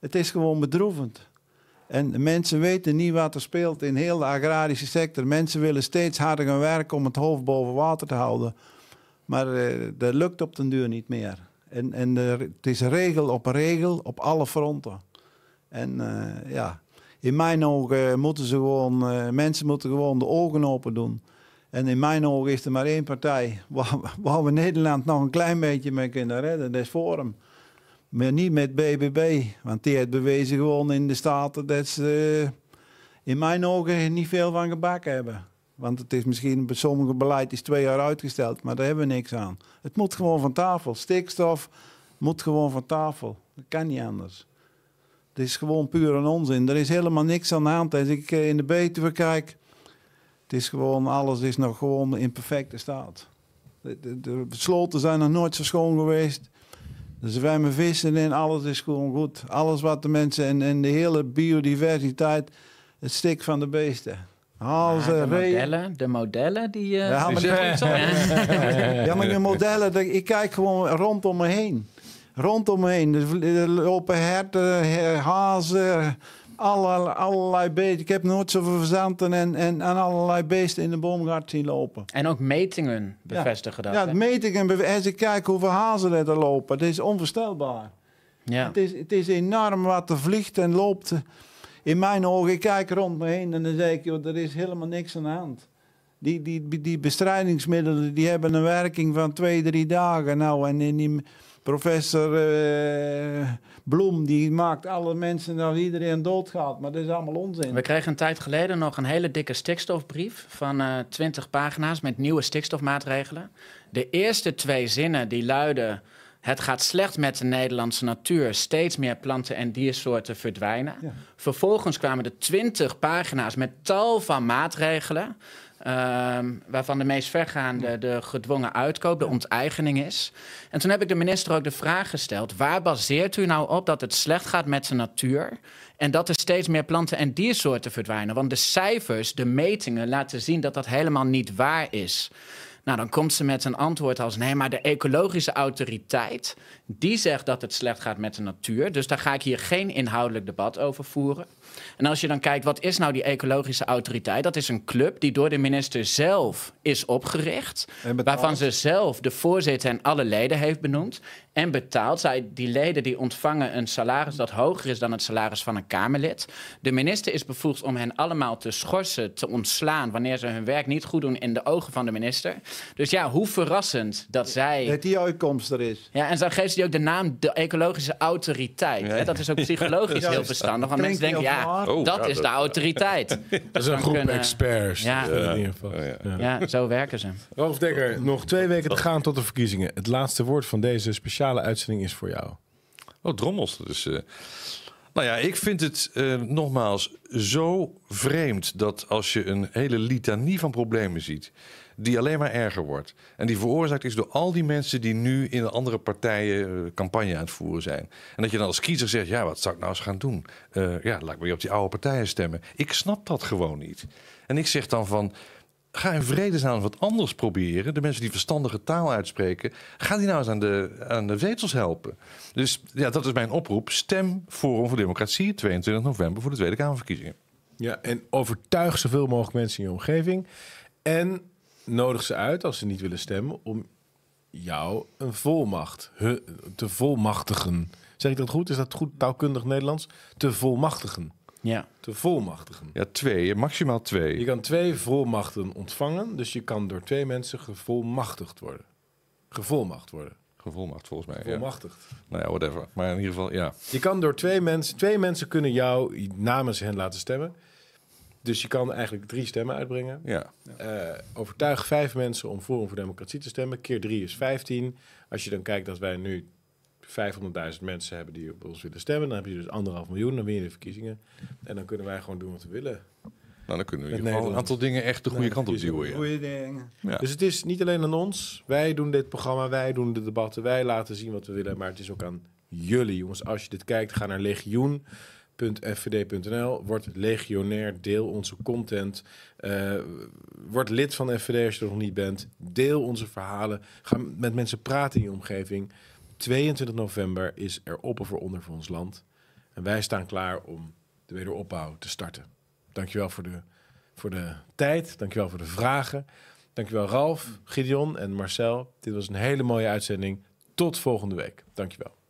Het is gewoon bedroevend. En de mensen weten niet wat er speelt in heel de agrarische sector. Mensen willen steeds harder gaan werken om het hoofd boven water te houden. Maar eh, dat lukt op den duur niet meer. En, en het is regel op regel op alle fronten. En eh, ja, in mijn ogen moeten ze gewoon, eh, mensen moeten gewoon de ogen open doen. En in mijn ogen is er maar één partij waar, waar we Nederland nog een klein beetje mee kunnen redden. Dat is Forum. Maar niet met BBB, want die heeft bewezen gewoon in de Staten dat ze eh, in mijn ogen niet veel van gebakken hebben. Want het is misschien bij sommige beleid is twee jaar uitgesteld, maar daar hebben we niks aan. Het moet gewoon van tafel. Stikstof moet gewoon van tafel. Dat kan niet anders. Het is gewoon puur een onzin. Er is helemaal niks aan de hand. Als ik eh, in de Betuwe kijk, het is gewoon, alles is nog gewoon in perfecte staat. De, de, de sloten zijn nog nooit zo schoon geweest. Er zwemmen vissen in, alles is gewoon goed. Alles wat de mensen en, en de hele biodiversiteit, het stik van de beesten. Eh, de, modellen, de modellen, die... eh, Ja, maar, die- ja, maar die modellen, ik kijk gewoon rondom me heen. rondomheen. Er lopen herten, he- hazen, allerlei, allerlei beesten. Ik heb nooit zoveel verzanten en, en, allerlei beesten in de boomgaard zien lopen. En ook metingen bevestigen dat. Ja, hè? dat meet ik en bev- als ik kijk hoeveel hazen er lopen. Dat is onvoorstelbaar. ja. Het, is, het is enorm wat er vliegt en loopt. In mijn ogen, ik kijk rond me heen en dan zeg ik, joh, er is helemaal niks aan de hand. Die, die, die bestrijdingsmiddelen die hebben een werking van twee, drie dagen. Nou, en in die professor eh, Bloem, die maakt alle mensen dat iedereen doodgaat. Maar dat is allemaal onzin. We kregen een tijd geleden nog een hele dikke stikstofbrief van eh 20 pagina's met nieuwe stikstofmaatregelen. De eerste twee zinnen die luiden: Het gaat slecht met de Nederlandse natuur, steeds meer planten en diersoorten verdwijnen. Ja. Vervolgens kwamen er 20 pagina's met tal van maatregelen. Ehm, waarvan de meest vergaande de gedwongen uitkoop, de onteigening is. En toen heb ik de minister ook de vraag gesteld: waar baseert u nou op dat het slecht gaat met de natuur? En dat er steeds meer planten en diersoorten verdwijnen. Want de cijfers, de metingen laten zien dat dat helemaal niet waar is. Nou, dan komt ze met een antwoord als: nee, maar de ecologische autoriteit. die zegt dat het slecht gaat met de natuur. Dus daar ga ik hier geen inhoudelijk debat over voeren. En als je dan kijkt, wat is nou die ecologische autoriteit? Dat is een club die door de minister zelf is opgericht. En betaald. Waarvan ze zelf de voorzitter en alle leden heeft benoemd. En betaald. Zij, die leden die ontvangen een salaris dat hoger is dan het salaris van een Kamerlid. De minister is bevoegd om hen allemaal te schorsen, te ontslaan. wanneer ze hun werk niet goed doen in de ogen van de minister. Dus ja, hoe verrassend dat zij. Dat die uitkomst er is. Ja, en zo geeft ze ook de naam de ecologische autoriteit. Hè? Dat is ook psychologisch heel verstandig. Want mensen denken, heel ja. Oh, dat ja, is dat- de autoriteit. Dat is een groep kunnen- experts. Ja. dat in ieder geval. Oh, ja. Zo werken ze. Dekker, nog twee weken te gaan tot de verkiezingen. Het laatste woord van deze speciale uitzending is voor jou. Oh, drommels. Dus, eh, nou ja, ik vind het eh, nogmaals zo vreemd dat als je een hele litanie van problemen ziet, die alleen maar erger wordt. En die veroorzaakt is door al die mensen die nu in de andere partijen eh, campagne aan het voeren zijn. En dat je dan als kiezer zegt, ja, wat zou ik nou eens gaan doen? Eh, ja, laat ik weer op die oude partijen stemmen. Ik snap dat gewoon niet. En ik zeg dan van, Ga in vredesnaam wat anders proberen. De mensen die verstandige taal uitspreken, ga die nou eens aan de, aan de zetels helpen. Dus ja, dat is mijn oproep. Stem Forum voor Democratie 22 november voor de Tweede Kamerverkiezingen. Ja, en overtuig zoveel mogelijk mensen in je omgeving. En nodig ze uit, als ze niet willen stemmen, om jou een volmacht te volmachtigen. Zeg ik dat goed? Is dat goed taalkundig Nederlands? Te volmachtigen. Ja. Te volmachtigen. Ja, twee, maximaal Je twee. kan twee volmachten ontvangen, dus je kan door twee mensen gevolmachtigd worden. Gevolmacht worden. Gevolmacht volgens mij. Ja. Volmachtigd. Nou ja, whatever. Maar in ieder geval, ja. Je kan door twee mensen, twee mensen kunnen jou namens hen laten stemmen. Dus je kan eigenlijk drie stemmen uitbrengen. ja. Eh, overtuig vijf mensen om Forum voor Democratie te stemmen. Keer drie is 15. Als je dan kijkt dat wij nu 500.000 mensen hebben die op ons willen stemmen, dan heb je dus anderhalf miljoen, dan win je de verkiezingen. En dan kunnen wij gewoon doen wat we willen. Nou, dan kunnen we in Met ieder geval een aantal dingen echt de goede Nee, kant op duwen. Ja. Goeie dingen. Ja. Dus het is niet alleen aan ons. Wij doen dit programma, wij doen de debatten, wij laten zien wat we willen. Maar het is ook aan jullie, jongens. Als je dit kijkt, ga naar legioen.fvd.nl. Word legionair, deel onze content. Eh, word lid van FVD als je er nog niet bent. Deel onze verhalen. Ga met mensen praten in je omgeving. 22 november is er op of eronder voor ons land. En wij staan klaar om de wederopbouw te starten. Dankjewel voor de, voor de tijd. Dankjewel voor de vragen. Dankjewel Ralf, Gideon en Marcel. Dit was een hele mooie uitzending. Tot volgende week. Dankjewel.